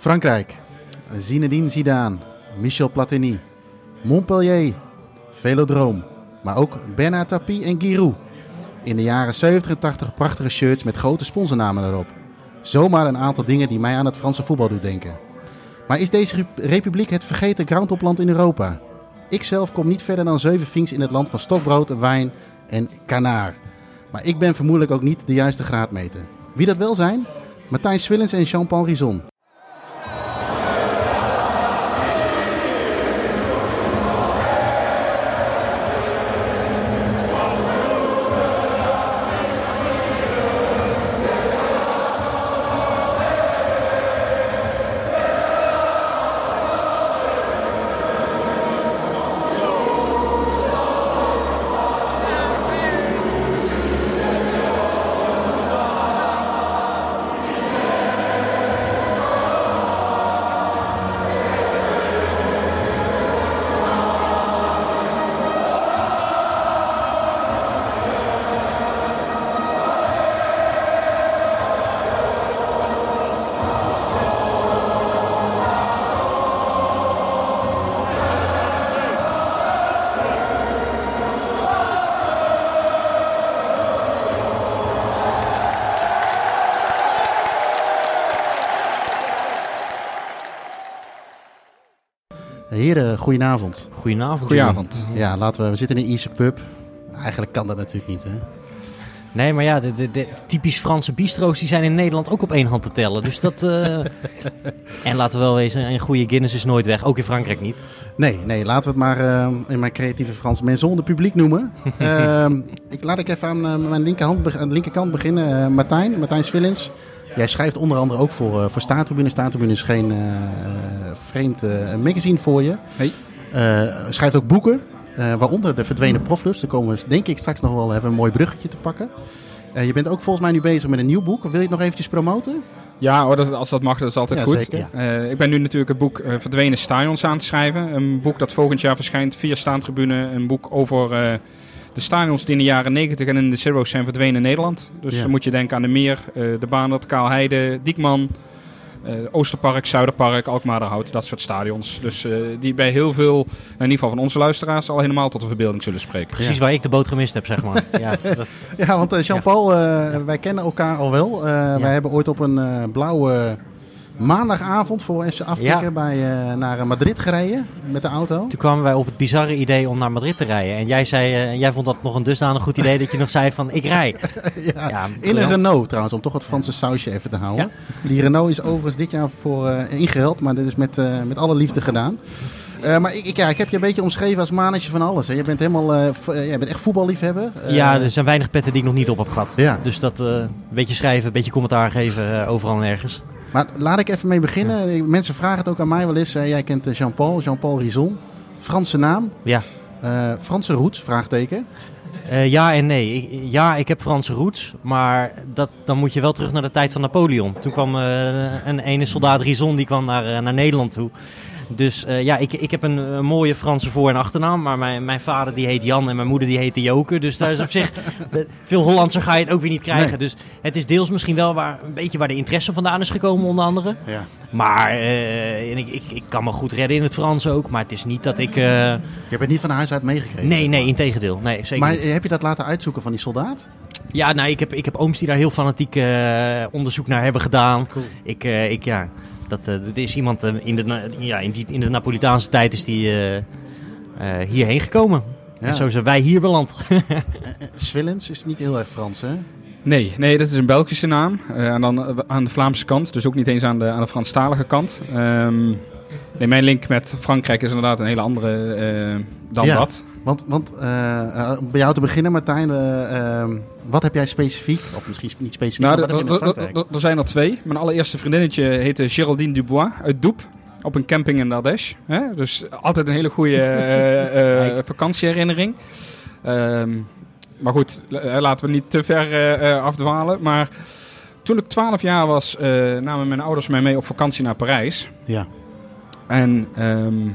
Frankrijk. Zinedine Zidane. Michel Platini. Montpellier. Velodroom. Maar ook Bernard Tapie en Giroud. In de jaren 70 en 80 prachtige shirts met grote sponsornamen erop. Zomaar een aantal dingen die mij aan het Franse voetbal doen denken. Maar is deze republiek het vergeten groundhopland in Europa? Ik zelf kom niet verder dan zeven vinks in het land van stokbrood, wijn en kanaar. Maar ik ben vermoedelijk ook niet de juiste graadmeter. Wie dat wel zijn? Martijn Swillens en Jean-Paul Rison. Heren, goedenavond. Goedenavond. Goedenavond. Ja, laten we, we zitten in een Ierse pub. Eigenlijk kan dat natuurlijk niet, hè? Nee, maar ja, de, de, de typisch Franse bistro's die zijn in Nederland ook op één hand te tellen. Dus dat... eh, en laten we wel wezen, een goede Guinness is nooit weg. Ook in Frankrijk niet. Nee, nee, laten we het maar eh, in mijn creatieve Frans maison de publiek noemen. Ehm, ik, laat ik even aan eh, mijn linkerhand, aan de linkerkant beginnen. Martijn, Martijn Swillens. Jij schrijft onder andere ook voor, uh, voor Staartribune. Staartribune is geen vreemd eh, magazine voor je. Nee. Eh, schrijft ook boeken, eh, waaronder De Verdwenen Proflust. Daar komen we denk ik straks nog wel hebben een mooi bruggetje te pakken. Je bent ook volgens mij nu bezig met een nieuw boek. Wil je het nog eventjes promoten? Ja, hoor, dat, als dat mag, dat is altijd Ja, goed. ik ben nu natuurlijk het boek Verdwenen Stadions aan het schrijven. Een boek dat volgend jaar verschijnt via Staantribune. Een boek over de stadions die in de jaren 90 en in de Zero's zijn verdwenen in Nederland. Dus Ja. dan moet je denken aan de Meer, de Baanert, Kaalheide, Diekman, Oosterpark, Zuiderpark, Alkmaarderhout. Dat soort stadions. Dus eh, die bij heel veel, in ieder geval van onze luisteraars, al helemaal tot de verbeelding zullen spreken. Precies waar ik de boot gemist heb, zeg maar. Ja, dat, Ja, want eh, Jean-Paul, eh, wij kennen elkaar al wel. Eh, Wij hebben ooit op een eh, blauwe maandagavond voor FC Afrika Ja. bij, eh, naar eh, Madrid gereden met de auto. toen kwamen wij op het bizarre idee om naar Madrid te rijden. En jij, zei, eh, jij vond dat nog een dusdanig goed idee dat je nog zei van ik rij. ja, Ja, in een. Renault trouwens, om toch het Franse sausje even te houden. Die Renault is overigens dit jaar voor ingeruild, maar dit is met, met alle liefde gedaan. Maar ik, ik, ja, ik heb je een beetje omschreven als manetje van alles. Hè. Je bent helemaal, jij bent echt voetballiefhebber. Ja, er zijn weinig petten die ik nog niet op heb gehad. Ja. Dus dat, een beetje schrijven, een beetje commentaar geven, overal en ergens. Maar laat ik even mee beginnen. Mensen vragen het ook aan mij wel eens. Jij kent eh, Jean-Paul, Jean-Paul Rison. Franse naam. Ja. Eh, Franse roots, vraagteken. Eh, ja en nee. Ik, ja, ik heb Franse roots, maar dat, dan moet je wel terug naar de tijd van Napoleon. Toen kwam een ene soldaat Rison, die kwam naar, naar Nederland toe. Dus eh, ja, ik, ik heb een, een mooie Franse voor- en achternaam, maar mijn, mijn vader die heet Jan en mijn moeder die heette Joke. Dus daar is op zich, de- veel Hollandser ga je het ook weer niet krijgen. Nee. Dus het is deels misschien wel waar, een beetje waar de interesse vandaan is gekomen onder andere. Ja. Maar eh, en ik, ik, ik kan me goed redden in het Frans ook, maar het is niet dat ik... eh, Je hebt het niet van huis uit meegekregen. nee, nee, in tegendeel. Nee, zeker Maar niet. heb je dat laten uitzoeken van die soldaat? Ja, nou, ik heb, ik heb ooms die daar heel fanatiek onderzoek naar hebben gedaan. Ik, eh, ik, ja, dat, eh, dat is iemand eh, in, de, ja, in, die, in de Napolitaanse tijd is die eh, eh, hierheen gekomen. Ja. En zo zijn wij hier beland. Swillens is niet heel erg Frans, hè? Nee, nee, dat is een Belgische naam. Eh, en dan aan de Vlaamse kant, dus ook niet eens aan de, aan de Franstalige kant. Ehm, nee, mijn link met Frankrijk is inderdaad een hele andere eh, dan Ja. dat. Want, want eh, eh, om bij jou te beginnen, Martijn. eh, ehm, wat heb jij specifiek, of misschien niet specifiek, Nou, maar er- wat heb je met er- Frankrijk? zijn er twee. Mijn allereerste vriendinnetje heette Geraldine Dubois uit Doep. Op een camping in Ardèche. Hè? Dus altijd een hele goede eh, eh, vakantieherinnering. Ehm, maar goed, la- laten we niet te ver afdwalen. Maar toen ik 12 jaar was, eh, namen mijn ouders mij mee op vakantie naar Parijs. Ja. En ehm,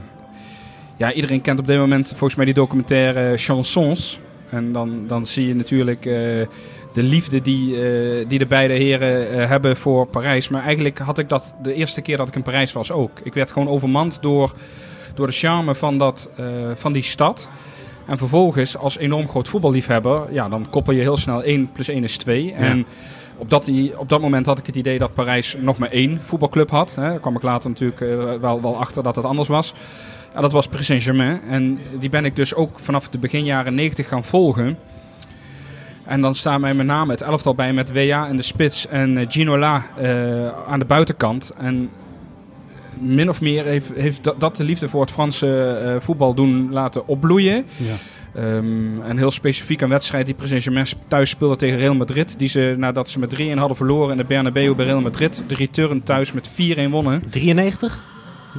ja, iedereen kent op dit moment volgens mij die documentaire Chansons. En dan, dan zie je natuurlijk eh, de liefde die, eh, die de beide heren eh, hebben voor Parijs. Maar eigenlijk had ik dat de eerste keer dat ik in Parijs was ook. Ik werd gewoon overmand door, door de charme van, dat, van die stad. En vervolgens, als enorm groot voetballiefhebber, ja, dan koppel je heel snel 1 plus 1 is 2. En op dat, die, op dat moment had ik het idee dat Parijs nog maar één voetbalclub had. Hè. Daar kwam ik later natuurlijk eh, wel, wel achter dat het anders was. En dat was Paris Saint-Germain. En die ben ik dus ook vanaf de begin jaren 90 gaan volgen. En dan staan mij met name het elftal bij met WA in de spits en eh, Ginola eh aan de buitenkant. En min of meer heeft, heeft dat, dat de liefde voor het Franse voetbal doen laten opbloeien. Ja. Ehm, en heel specifiek een wedstrijd die Paris Saint-Germain thuis speelde tegen Real Madrid. Die ze nadat ze met 3-1 hadden verloren in de Bernabeu bij Real Madrid. De return thuis met 4-1 wonnen. 93,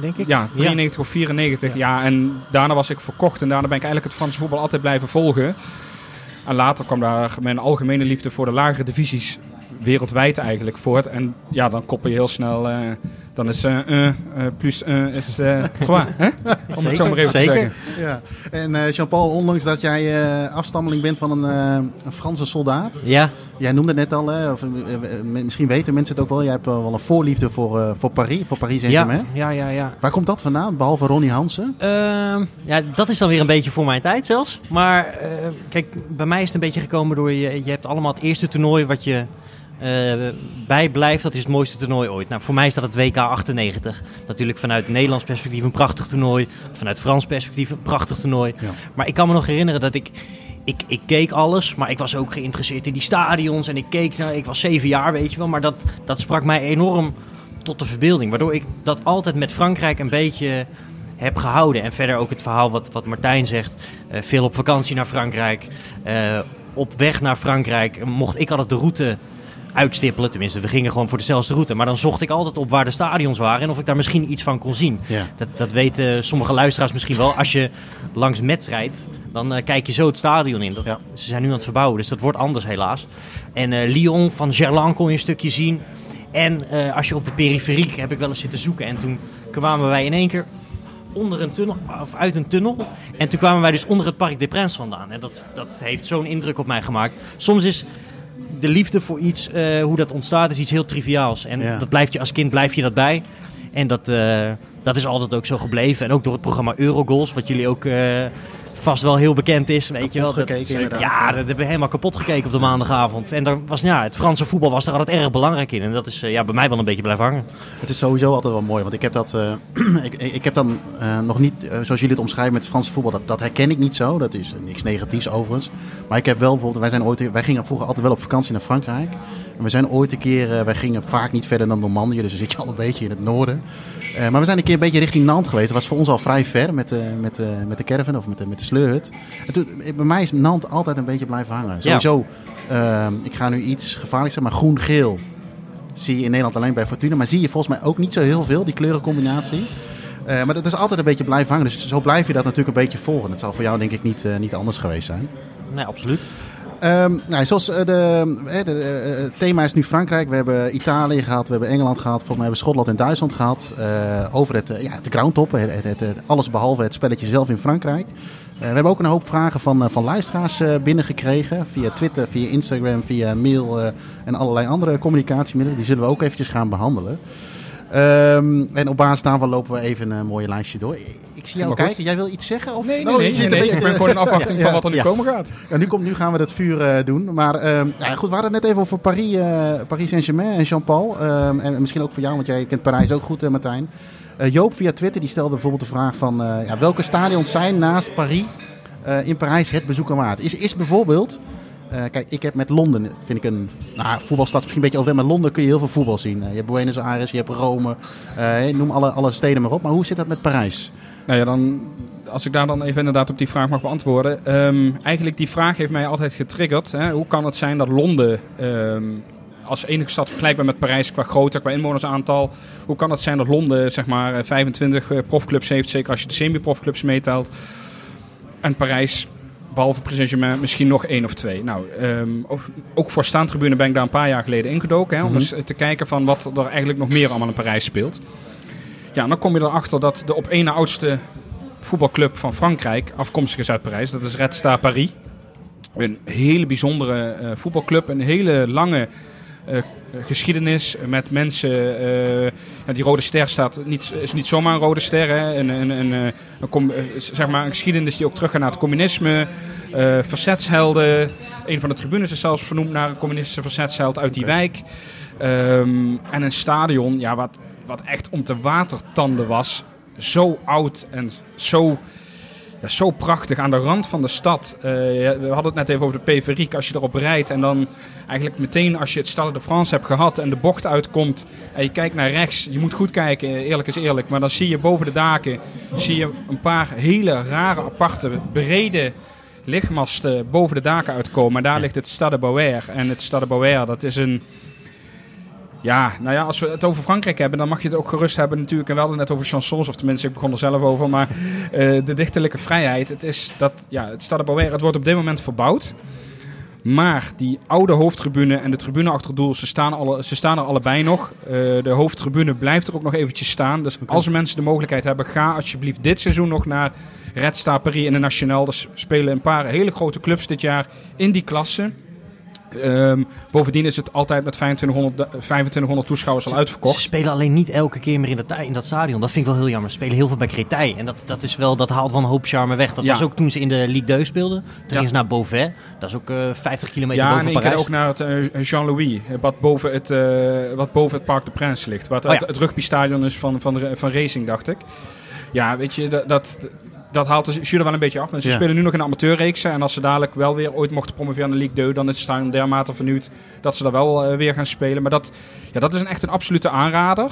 denk ik. Ja, 93 of 94. Ja. en daarna was ik verkocht. En daarna ben ik eigenlijk het Franse voetbal altijd blijven volgen. En later kwam daar mijn algemene liefde voor de lagere divisies wereldwijd eigenlijk voort. En ja, dan koppel je heel snel... eh, dan is 1 uh, plus 1 is 3, hè? Om het zo maar even zeker. te zeggen. Ja. En eh, Jean-Paul, ondanks dat jij eh, afstammeling bent van een, eh, een Franse soldaat. Ja, Jij noemde het net al, hè, of, eh, eh, misschien weten mensen het ook wel. Jij hebt eh, wel een voorliefde voor, eh, voor Paris, voor Paris Saint-Germain. ja, ja, ja. ja. Waar komt dat vandaan, behalve Ronnie Hansen? Ehm, ja, dat is dan weer een beetje voor mijn tijd zelfs. Maar eh, kijk, bij mij is het een beetje gekomen door je, je hebt allemaal het eerste toernooi wat je eh, bijblijft. Dat is het mooiste toernooi ooit. Nou, voor mij is dat het WK 98. Natuurlijk vanuit Nederlands perspectief een prachtig toernooi. Vanuit Frans perspectief een prachtig toernooi. Ja. Maar ik kan me nog herinneren dat ik, ik... Ik keek alles, maar ik was ook geïnteresseerd in die stadions. En ik keek, nou, ik was zeven jaar, weet je wel. Maar dat, dat sprak mij enorm tot de verbeelding. Waardoor ik dat altijd met Frankrijk een beetje heb gehouden. En verder ook het verhaal wat, wat Martijn zegt. eh, veel op vakantie naar Frankrijk. eh, op weg naar Frankrijk mocht ik altijd de route uitstippelen. Tenminste, we gingen gewoon voor dezelfde route. Maar dan zocht ik altijd op waar de stadions waren en of ik daar misschien iets van kon zien. Ja. Dat, dat weten sommige luisteraars misschien wel. Als je langs Metz rijdt, dan eh, kijk je zo het stadion in. Dat, Ja. Ze zijn nu aan het verbouwen, dus dat wordt anders helaas. En eh, Lyon van Gerland kon je een stukje zien. En eh, als je op de periferiek heb ik wel eens zitten zoeken. En toen kwamen wij in één keer onder een tunnel, of uit een tunnel. En toen kwamen wij dus onder het Parc des Princes vandaan. En dat, dat heeft zo'n indruk op mij gemaakt. Soms is de liefde voor iets, eh, hoe dat ontstaat, is iets heel triviaals. En Ja. dat blijft je als kind, blijf je dat bij. En dat, eh, dat is altijd ook zo gebleven. En ook door het programma Eurogoals, wat jullie ook eh, vast wel heel bekend is. Weet je wel. Dat- gekeken, ja, dat hebben we helemaal kapot gekeken op de maandagavond. En daar was, ja, het Franse voetbal was daar altijd erg belangrijk in. En dat is eh, ja, bij mij wel een beetje blijven hangen. Het is sowieso altijd wel mooi, want ik heb dat, eh, ik, ik heb dan eh, nog niet, zoals jullie het omschrijven met het Franse voetbal, dat, dat herken ik niet zo. Dat is niks negatiefs overigens. Maar ik heb wel bijvoorbeeld, wij, zijn ooit, wij gingen vroeger altijd wel op vakantie naar Frankrijk. En we zijn ooit een keer, wij gingen vaak niet verder dan Normandië, dus dan zit je al een beetje in het noorden. Eh, maar we zijn een keer een beetje richting Nantes geweest. Dat was voor ons al vrij ver met, de met, de met de caravan of met de, met de sleurhut. En toen, eh, bij mij is Nantes altijd een beetje blijven hangen. Sowieso, eh, ik ga nu iets gevaarlijks zeggen, maar groen-geel zie je in Nederland alleen bij Fortuna. Maar zie je volgens mij ook niet zo heel veel, die kleurencombinatie. Eh, maar dat is altijd een beetje blijven hangen. Dus zo blijf je dat natuurlijk een beetje volgen. Dat zal voor jou denk ik niet, eh, niet anders geweest zijn. Nee, absoluut. Ehm, nou, zoals eh, de, eh, de, eh, thema is nu Frankrijk. We hebben Italië gehad, we hebben Engeland gehad. Volgens mij hebben we Schotland en Duitsland gehad. eh, over het, ja, de groundtop. Het, het, het, alles behalve het spelletje zelf in Frankrijk. We hebben ook een hoop vragen van, van luisteraars binnengekregen. Via Twitter, via Instagram, via mail en allerlei andere communicatiemiddelen. Die zullen we ook eventjes gaan behandelen. Ehm, en op basis daarvan lopen we even een mooie lijstje door. Ik, zie jou goed. kijken. Jij wil iets zeggen? Of? Nee, nee, Oh, nee. je zit nee, een Ik ben gewoon in afwachting Ja, van wat er nu ja. komen gaat. ja, nu, komt, nu gaan we dat vuur eh, doen. Maar ehm, ja, goed, we hadden het net even over Paris, eh, Paris Saint-Germain en Jean-Paul. Ehm, en misschien ook voor jou, want jij kent Parijs ook goed, eh, Martijn. Eh, Joop via Twitter die stelde bijvoorbeeld de vraag van... eh, ja, welke stadions zijn naast Paris eh, in Parijs het bezoeken waard? Is, is bijvoorbeeld... eh, kijk, ik heb met Londen, vind ik een nou, voetbalstad misschien een beetje over. Maar Londen kun je heel veel voetbal zien. Je hebt Buenos Aires, je hebt Rome, eh, noem alle, alle steden maar op. Maar hoe zit dat met Parijs? Nou ja, dan, als ik daar dan even inderdaad op die vraag mag beantwoorden. Ehm, eigenlijk die vraag heeft mij altijd getriggerd. Hè. Hoe kan het zijn dat Londen ehm, als enige stad vergelijkbaar met Parijs qua grootte, qua inwonersaantal. Hoe kan het zijn dat Londen zeg maar eh, 25 eh, profclubs heeft, zeker als je de semi-profclubs meetelt. En Parijs, behalve Paris misschien nog één of twee. Nou, ehm, ook, ook voor staantribune ben ik daar een paar jaar geleden ingedoken. Hè, om Mhm. eens te kijken van wat er eigenlijk nog meer allemaal in Parijs speelt. Ja, dan kom je erachter dat de op één na oudste voetbalclub van Frankrijk afkomstig is uit Parijs. Dat is Red Star Paris. Een hele bijzondere eh, voetbalclub. Een hele lange eh, geschiedenis met mensen. eh, die rode ster staat niet, is niet zomaar een rode ster. Hè. Een, een, een, een, zeg maar een geschiedenis die ook teruggaat naar het communisme. verzetshelden. Een van de tribunes is zelfs vernoemd naar een communistische verzetsheld uit die wijk. Ehm, en een stadion ja, wat, wat echt om te watertanden was. Zo oud en zo, ja, zo prachtig aan de rand van de stad. Eh, we hadden het net even over de periferiek. Als je erop rijdt en dan eigenlijk meteen als je het Stade de France hebt gehad en de bocht uitkomt en je kijkt naar rechts. Je moet goed kijken, eerlijk is eerlijk. Maar dan zie je boven de daken zie je een paar hele rare, aparte, brede lichtmasten boven de daken uitkomen. En daar ligt het Stade Bauer. En het Stade Bauer, dat is een... Ja, nou ja, als we het over Frankrijk hebben, dan mag je het ook gerust hebben natuurlijk. En we hadden het net over chansons, of tenminste, ik begon er zelf over. Maar eh, de dichterlijke vrijheid, het is dat, ja, het Stade Bauer, het wordt op dit moment verbouwd. Maar die oude hoofdtribune en de tribune achter het doel, ze staan, alle, ze staan er allebei nog. Eh, de hoofdtribune blijft er ook nog eventjes staan. Dus als mensen de mogelijkheid hebben, ga alsjeblieft dit seizoen nog naar Red Star Paris in de Nationaal. Er spelen een paar hele grote clubs dit jaar in die klasse. Ehm, bovendien is het altijd met 2500, da- 2500 toeschouwers al Ze uitverkocht. spelen alleen niet elke keer meer in dat, in dat stadion. Dat vind ik wel heel jammer. Ze spelen heel veel bij Créteil. En dat, dat, is wel, dat haalt wel een hoop charme weg. Dat Ja. was ook toen ze in de Ligue 2 speelden. Toen Ja. gingen ze naar Beauvais. Dat is ook eh 50 kilometer Ja, en boven keer Parijs. ook naar het eh, Jean-Louis, eh, wat boven het, eh, wat boven het Parc de Princes ligt. Wat Oh ja. het, het rugbystadion is van, van, van Racing, dacht ik. Ja, weet je, dat, dat, dat haalt de jury wel een beetje af. Ze Ja. spelen nu nog in de amateurreeksen. En als ze dadelijk wel weer ooit mochten promoveren naar de Ligue 2, dan is het dermate vernieuwd dat ze daar wel eh, weer gaan spelen. Maar dat, ja, dat is een, echt een absolute aanrader.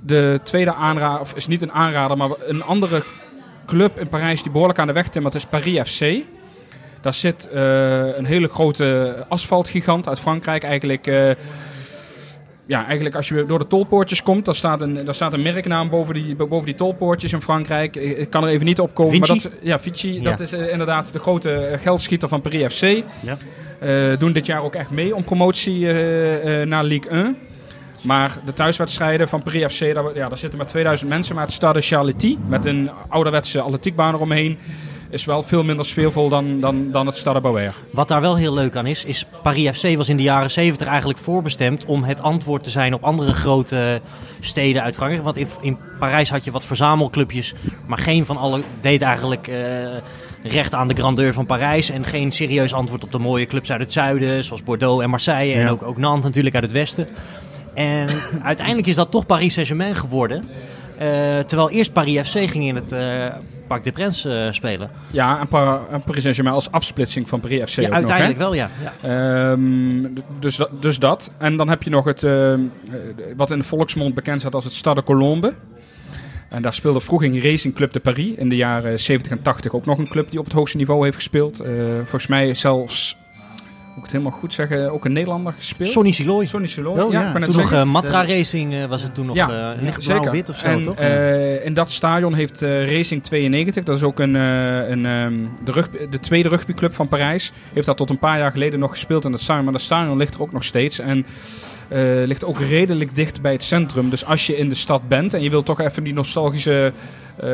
De tweede aanrader, of is niet een aanrader, maar een andere club in Parijs die behoorlijk aan de weg timmert, is Paris FC. Daar zit eh, een hele grote asfaltgigant uit Frankrijk. Eigenlijk, eh, ja, eigenlijk als je door de tolpoortjes komt, dan staat een, daar staat een merknaam boven die, boven die tolpoortjes in Frankrijk. Ik ik kan er even niet op komen. Maar dat, ja, Vici, Ja. dat is eh, inderdaad de grote eh, geldschieter van Paris FC. Ja. Eh, doen dit jaar ook echt mee om promotie eh, eh, naar Ligue 1. Maar de thuiswedstrijden van Paris FC, daar, ja, daar zitten maar 2000 mensen. Maar het Stade Charletti, met een ouderwetse atletiekbaan eromheen, is wel veel minder sfeervol dan, dan, dan het Stade Bauer. Wat daar wel heel leuk aan is, is Paris FC was in de jaren 70 eigenlijk voorbestemd om het antwoord te zijn op andere grote steden uit Frankrijk. Want in, in Parijs had je wat verzamelclubjes, maar geen van alle deed eigenlijk eh, recht aan de grandeur van Parijs. En geen serieus antwoord op de mooie clubs uit het zuiden, zoals Bordeaux en Marseille. En Ja. ook, ook Nantes natuurlijk uit het westen. En uiteindelijk is dat toch Paris Saint-Germain geworden. Eh, terwijl eerst Paris FC ging in het eh Parc des Princes eh, spelen. Ja, en, Pa- en Paris Saint-Germain als afsplitsing van Paris FC Ja, ook uiteindelijk nog, wel, ja. Ehm, dus, dat- dus dat. En dan heb je nog het, ehm, eh, wat in de volksmond bekend staat als het Stade Colombe. En daar speelde vroeger Racing Club de Paris in de jaren 70 en 80 ook nog een club die op het hoogste niveau heeft gespeeld. Eh, volgens mij zelfs, moet ik het helemaal goed zeggen, ook een Nederlander gespeeld. Sonny Siloy. Sonny Siloy. Oh, ja. het Toen nog zeggen. eh, Matra Racing eh, was het toen nog. Ja, eh, lichtblauw-wit of zo, en, toch? eh, in dat stadion heeft eh, Racing 92, dat is ook een, eh, een, ehm, de, rugby, de tweede rugbyclub van Parijs, heeft dat tot een paar jaar geleden nog gespeeld in het stadion. Maar dat stadion ligt er ook nog steeds en eh, ligt ook redelijk dicht bij het centrum. Dus als je in de stad bent en je wilt toch even die nostalgische, eh,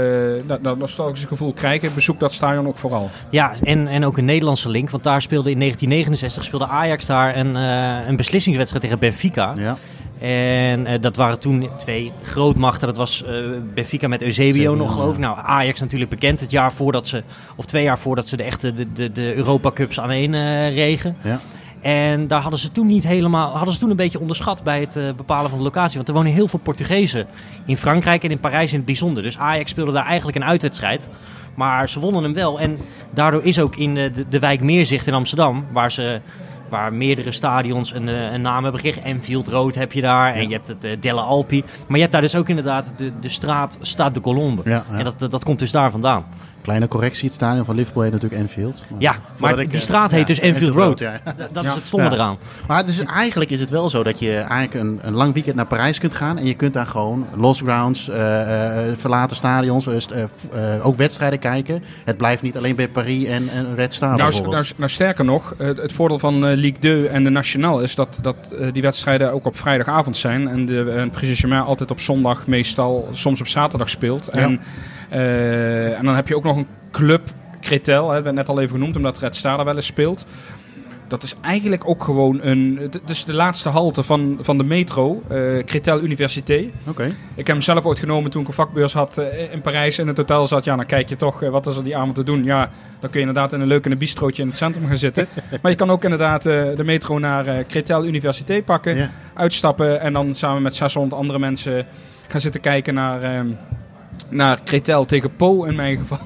dat, dat nostalgische gevoel krijgen, bezoek dat stadion ook vooral. Ja, en, en ook een Nederlandse link. Want daar speelde in 1969 speelde Ajax daar een, eh, een beslissingswedstrijd tegen Benfica. Ja. En eh, dat waren toen twee grootmachten. Dat was eh, Benfica met Eusebio Eusebio, nog, geloof ik. ja. Nou, Ajax natuurlijk bekend het jaar voordat ze, of twee jaar voordat ze de echte de, de, de Europa Cups aan één eh, regen. Ja. En daar hadden ze toen niet helemaal, hadden ze toen een beetje onderschat bij het eh, bepalen van de locatie. Want er wonen heel veel Portugezen in Frankrijk en in Parijs in het bijzonder. Dus Ajax speelde daar eigenlijk een uitwedstrijd. Maar ze wonnen hem wel. En daardoor is ook in eh, de, de wijk Meerzicht in Amsterdam, waar ze waar meerdere stadions een, eh, een naam hebben gekregen. Enfield Road heb je daar en je hebt het eh, Delle Alpi. Maar je hebt daar dus ook inderdaad de, de straat Stade de Colombe. Ja, ja. En dat, dat, dat komt dus daar vandaan. Kleine correctie, het stadion van Liverpool heet natuurlijk Enfield. Ja, Voordat maar ik, die eh, straat heet ja, dus Enfield Road. ja. Dat, Ja. is het stomme Ja. eraan. Maar dus eigenlijk is het wel zo dat je eigenlijk een, een lang weekend naar Parijs kunt gaan. En je kunt daar gewoon lost grounds, eh, eh, verlaten stadions, eh, eh, eh, ook wedstrijden kijken. Het blijft niet alleen bij Paris en, en Red Star Nou, bijvoorbeeld. nou, nou, sterker nog, het, het voordeel van eh, Ligue 2 en de Nationale is dat, dat die wedstrijden ook op vrijdagavond zijn. En de en Paris altijd op zondag, meestal soms op zaterdag speelt. Ja. En, en dan heb je ook nog een club Cretel, hè, werd net al even genoemd, omdat Red Star daar wel eens speelt. Dat is eigenlijk ook gewoon een. Het is de laatste halte van, van de metro, eh Cretel Université. Oké. Ik heb hem zelf ooit genomen toen ik een vakbeurs had eh, in Parijs in het hotel zat. Ja, dan kijk je toch, eh, wat is er die avond te doen? Ja, dan kun je inderdaad in een leuk in een bistrootje in het centrum gaan zitten. maar je kan ook inderdaad eh, de metro naar eh Cretel Université pakken, uitstappen en dan samen met 600 andere mensen gaan zitten kijken naar, ehm naar Cretel tegen Po in mijn geval.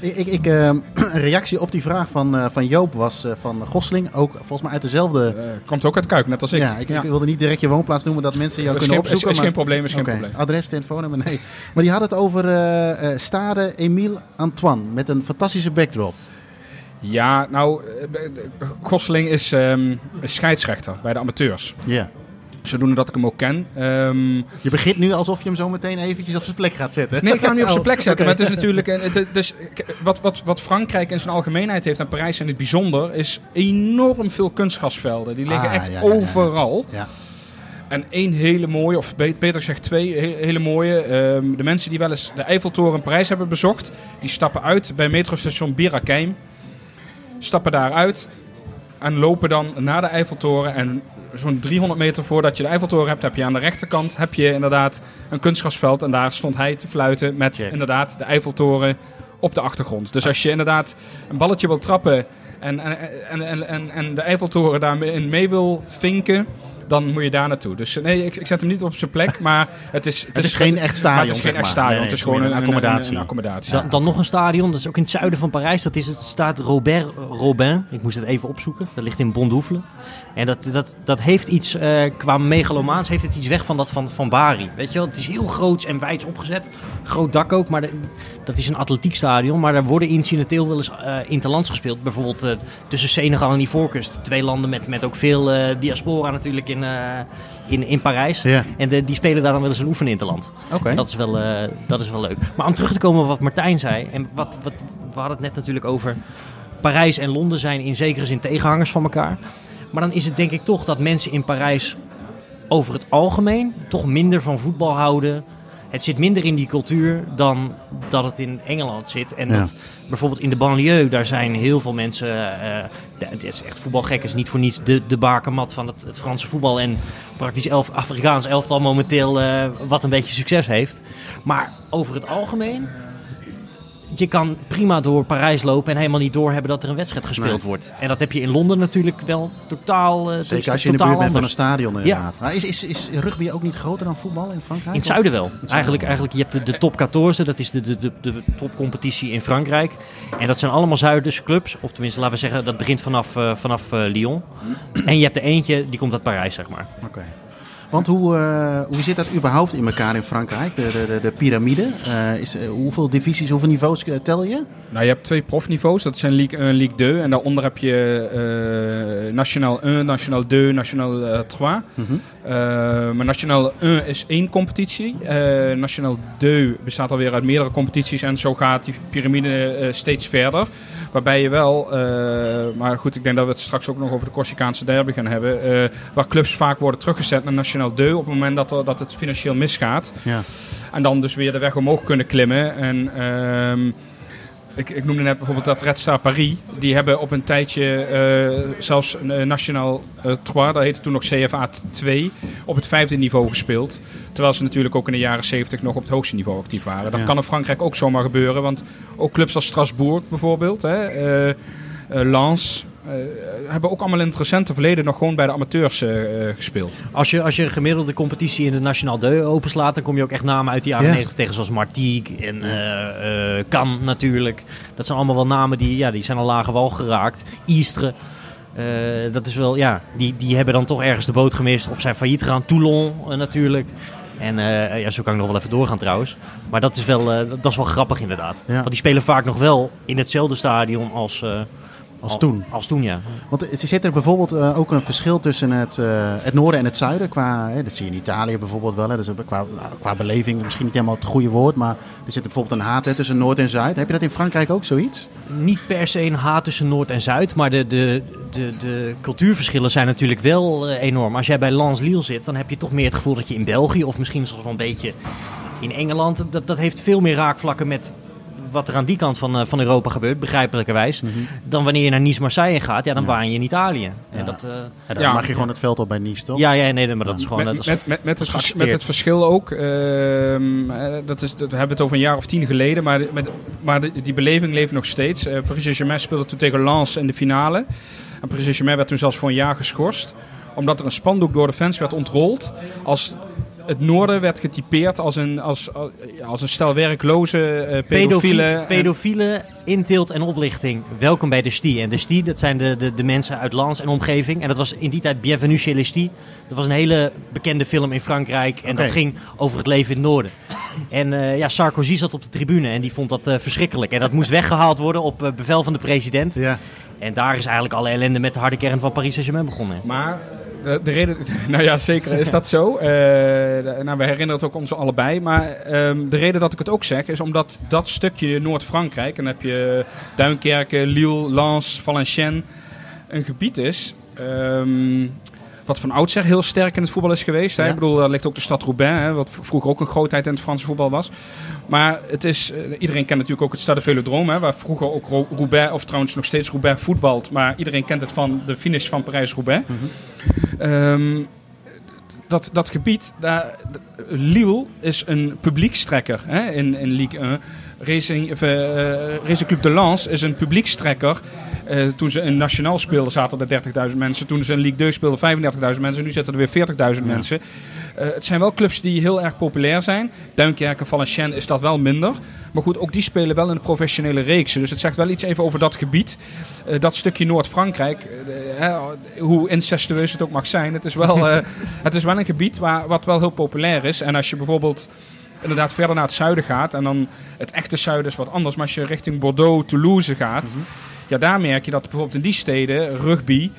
Ik, ik, ehm, een reactie op die vraag van, eh, van Joop was eh, van Gosling. Ook volgens mij uit dezelfde... Eh, komt ook uit Kuik, net als ik. ja, ik, ik wilde niet direct je woonplaats noemen, dat mensen jou is kunnen geen, is, opzoeken. is geen maar- probleem, is geen probleem. adres, telefoonnummer, nee. Maar die had het over Stade Emile Antoine met een fantastische backdrop. Ja, nou, Gosling is ehm, is scheidsrechter bij de amateurs. Ja. Zodoende dat ik hem ook ken. Ehm, Je begint nu alsof je hem zo meteen eventjes op zijn plek gaat zetten. Nee, ik ga hem niet op zijn Oh, plek zetten. oké. Maar het is natuurlijk. Het, dus, wat, wat, wat Frankrijk in zijn algemeenheid heeft en Parijs in het bijzonder. is enorm veel kunstgrasvelden. Die liggen Ah, echt ja, ja, ja. overal. Ja. En één hele mooie, of be- beter gezegd twee he- hele mooie. ehm, de mensen die wel eens de Eiffeltoren in Parijs hebben bezocht. die stappen uit bij metrostation Birakeim. Stappen daaruit. En lopen dan naar de Eiffeltoren. En zo'n 300 meter voordat je de Eiffeltoren hebt, heb je aan de rechterkant heb je inderdaad een kunstgrasveld. En daar stond hij te fluiten met Check. inderdaad de Eiffeltoren op de achtergrond. Dus als je inderdaad een balletje wil trappen en, en, en, en, en, en de Eiffeltoren daarin mee wil vinken, dan moet je daar naartoe. Dus nee, ik, ik zet hem niet op zijn plek, maar het is... Het is geen echt stadion, maar het is geen echt stadion, Nee, nee, het is gewoon een, een accommodatie. Een, een accommodatie. Dan, dan nog een stadion, dat is ook in het zuiden van Parijs. Dat is het staat Robert Robin. Ik moest het even opzoeken. Dat ligt in Bondoufle. En dat, dat, dat heeft iets, eh, qua megalomaans, heeft het iets weg van dat van, van Bari. Weet je wel, het is heel groots en wijds opgezet. Groot dak ook, maar de- dat is een atletiekstadion. Maar daar worden incidenteel wel eens eh interlands gespeeld. Bijvoorbeeld eh, tussen Senegal en Ivoorkust. Twee landen met, met ook veel eh, diaspora natuurlijk in, eh, in, in Parijs. En de, die spelen daar dan wel eens een oefeninterland. oké. Dat, is wel, eh, dat is wel leuk. Maar om terug te komen op wat Martijn zei. En wat, wat, we hadden het net natuurlijk over. Parijs en Londen zijn in zekere zin tegenhangers van elkaar. Maar dan is het denk ik toch dat mensen in Parijs over het algemeen toch minder van voetbal houden. Het zit minder in die cultuur dan dat het in Engeland zit. En Ja. dat bijvoorbeeld in de banlieue, daar zijn heel veel mensen. de- het is echt voetbalgek, is niet voor niets de, de bakermat van het, het Franse voetbal. En praktisch elf, Afrikaans elftal momenteel eh, wat een beetje succes heeft. Maar over het algemeen, je kan prima door Parijs lopen en helemaal niet doorhebben dat er een wedstrijd gespeeld Nee. wordt. En dat heb je in Londen natuurlijk wel totaal. is Zeker als je in de totaal buurt bent van een stadion inderdaad. Maar is, is, is rugby ook niet groter dan voetbal in Frankrijk? In het zuiden wel. zuiden Eigenlijk, wel. eigenlijk, je hebt de, de top 14, dat is de, de, de, de topcompetitie in Frankrijk. En dat zijn allemaal Zuiderse clubs. Of tenminste, laten we zeggen, dat begint vanaf, eh, vanaf eh, Lyon. En je hebt er eentje, die komt uit Parijs, zeg maar. Oké. Want hoe, eh, hoe zit dat überhaupt in elkaar in Frankrijk? De, de, de, de piramide. Eh, is, eh, hoeveel divisies, hoeveel niveaus tel je? Nou, je hebt twee profniveaus. Dat zijn Ligue 1 en Ligue 2. En daaronder heb je National 1, National 2, National eh, 3. Mhm. Eh, maar National 1 is één competitie. National 2 bestaat alweer uit meerdere competities. En zo gaat die piramide steeds verder. Waarbij je wel, eh, maar goed, ik denk dat we het straks ook nog over de Corsicaanse derby gaan hebben. eh, waar clubs vaak worden teruggezet naar National 2 op het moment dat, er, dat het financieel misgaat. Ja. En dan dus weer de weg omhoog kunnen klimmen. En ehm, ik, ik noemde net bijvoorbeeld dat Red Star Paris. Die hebben op een tijdje eh, zelfs uh, National uh, 3, dat heette toen nog CFA 2, op het vijfde niveau gespeeld. Terwijl ze natuurlijk ook in de jaren 70 nog op het hoogste niveau actief waren. Dat Ja. kan in Frankrijk ook zomaar gebeuren. Want ook clubs als Strasbourg bijvoorbeeld, hè, eh, eh, Lens, eh, hebben ook allemaal in het recente verleden nog gewoon bij de amateurs eh, eh, gespeeld. Als je, als je een gemiddelde competitie in de National 2 openslaat, dan kom je ook echt namen uit de jaren Ja. 90 tegen, zoals Martigues en eh eh Cannes natuurlijk. Dat zijn allemaal wel namen die, ja, die zijn al lage wal geraakt. Istres. eh, dat is wel, ja, die, die hebben dan toch ergens de boot gemist of zijn failliet gegaan. Toulon eh, natuurlijk. En eh, ja, zo kan ik nog wel even doorgaan trouwens. Maar dat is wel, eh, dat is wel grappig inderdaad. Ja. Want die spelen vaak nog wel in hetzelfde stadion als, eh, Als al- toen. Als toen, ja. Want er zit er bijvoorbeeld eh, ook een verschil tussen het, eh, het noorden en het zuiden. Qua, hè, dat zie je in Italië bijvoorbeeld wel. Hè, dus qua, nou, qua beleving misschien niet helemaal het goede woord. Maar er zit bijvoorbeeld een haat hè, tussen noord en zuid. Heb je dat in Frankrijk ook zoiets? niet per se een haat tussen Noord en Zuid, maar de, de, de, de cultuurverschillen zijn natuurlijk wel eh, enorm. Als jij bij Lens Lille zit, dan heb je toch meer het gevoel dat je in België of misschien zelfs wel een beetje in Engeland, dat, dat heeft veel meer raakvlakken met wat er aan die kant van, eh, van Europa gebeurt, begrijpelijkerwijs, Mhm. dan wanneer je naar Nice-Marseille gaat, ja, dan Ja. waan je in Italië. Ja. En dat, eh, dan Ja. mag je gewoon het veld op bij Nice, toch? ja, ja, nee, maar dat is gewoon... met, dat is- met, met, met, dat het, met verschil ook, ehm, eh, dat is, dat, we hebben het over een jaar of tien geleden, maar, met, maar de- die beleving leeft nog steeds. Eh Paris Saint-Germain speelde toen tegen Lens in de finale. En Paris Saint-Germain werd toen zelfs voor een jaar geschorst, omdat er een spandoek door de fans werd ontrold als... Het noorden werd getypeerd als een, als, als een stel werkloze eh pedofielen. Pedofielen, en- pedofielen, inteelt en oplichting. Welkom bij de STI. En de STI, dat zijn de, de, de mensen uit Lans en omgeving. En dat was in die tijd Bienvenue chez les STI. Dat was een hele bekende film in Frankrijk. En dat ging over het leven in het noorden. En eh, ja, Sarkozy zat op de tribune en die vond dat eh, verschrikkelijk. En dat moest weggehaald worden op eh, bevel van de president. Ja. En daar is eigenlijk alle ellende met de harde kern van Paris Saint-Germain begonnen. Maar de, de reden, nou ja, zeker is dat zo. Eh, nou, we herinneren het ook ons allebei. Maar ehm, de reden dat ik het ook zeg is omdat dat stukje Noord-Frankrijk, en dan heb je Duinkerken, Lille, Lens, Valenciennes, een gebied is. ehm, wat van oudsher heel sterk in het voetbal is geweest. Hè? Ja. Ik bedoel, daar ligt ook de stad Roubaix, hè, wat vroeger ook een grootheid in het Franse voetbal was. Maar het is, eh, iedereen kent natuurlijk ook het Stade Velodrome, hè, waar vroeger ook Ro- Roubaix, of trouwens nog steeds Roubaix voetbalt. Maar iedereen kent het van de finish van Parijs-Roubaix. Ehm, dat, dat gebied, daar, Lille is een publiekstrekker hè, in, in Ligue 1. Racing, of, eh, Racing Club de Lens is een publiekstrekker. Eh, toen ze in Nationaal speelden zaten er 30.000 mensen. Toen ze in Ligue 2 speelden 35.000 mensen. Nu zitten er weer 40.000 mensen. Eh, het zijn wel clubs die heel erg populair zijn. Duinkerken, Valenciennes is dat wel minder. Maar goed, ook die spelen wel in de professionele reeksen. Dus het zegt wel iets even over dat gebied. Dat stukje Noord-Frankrijk. hoe incestueus het ook mag zijn. Het is wel, het is wel een gebied waar, wat wel heel populair is. En als je bijvoorbeeld inderdaad verder naar het zuiden gaat. En dan het echte zuiden is wat anders. Maar als je richting Bordeaux, Toulouse gaat. Ja, daar merk je dat bijvoorbeeld in die steden rugby...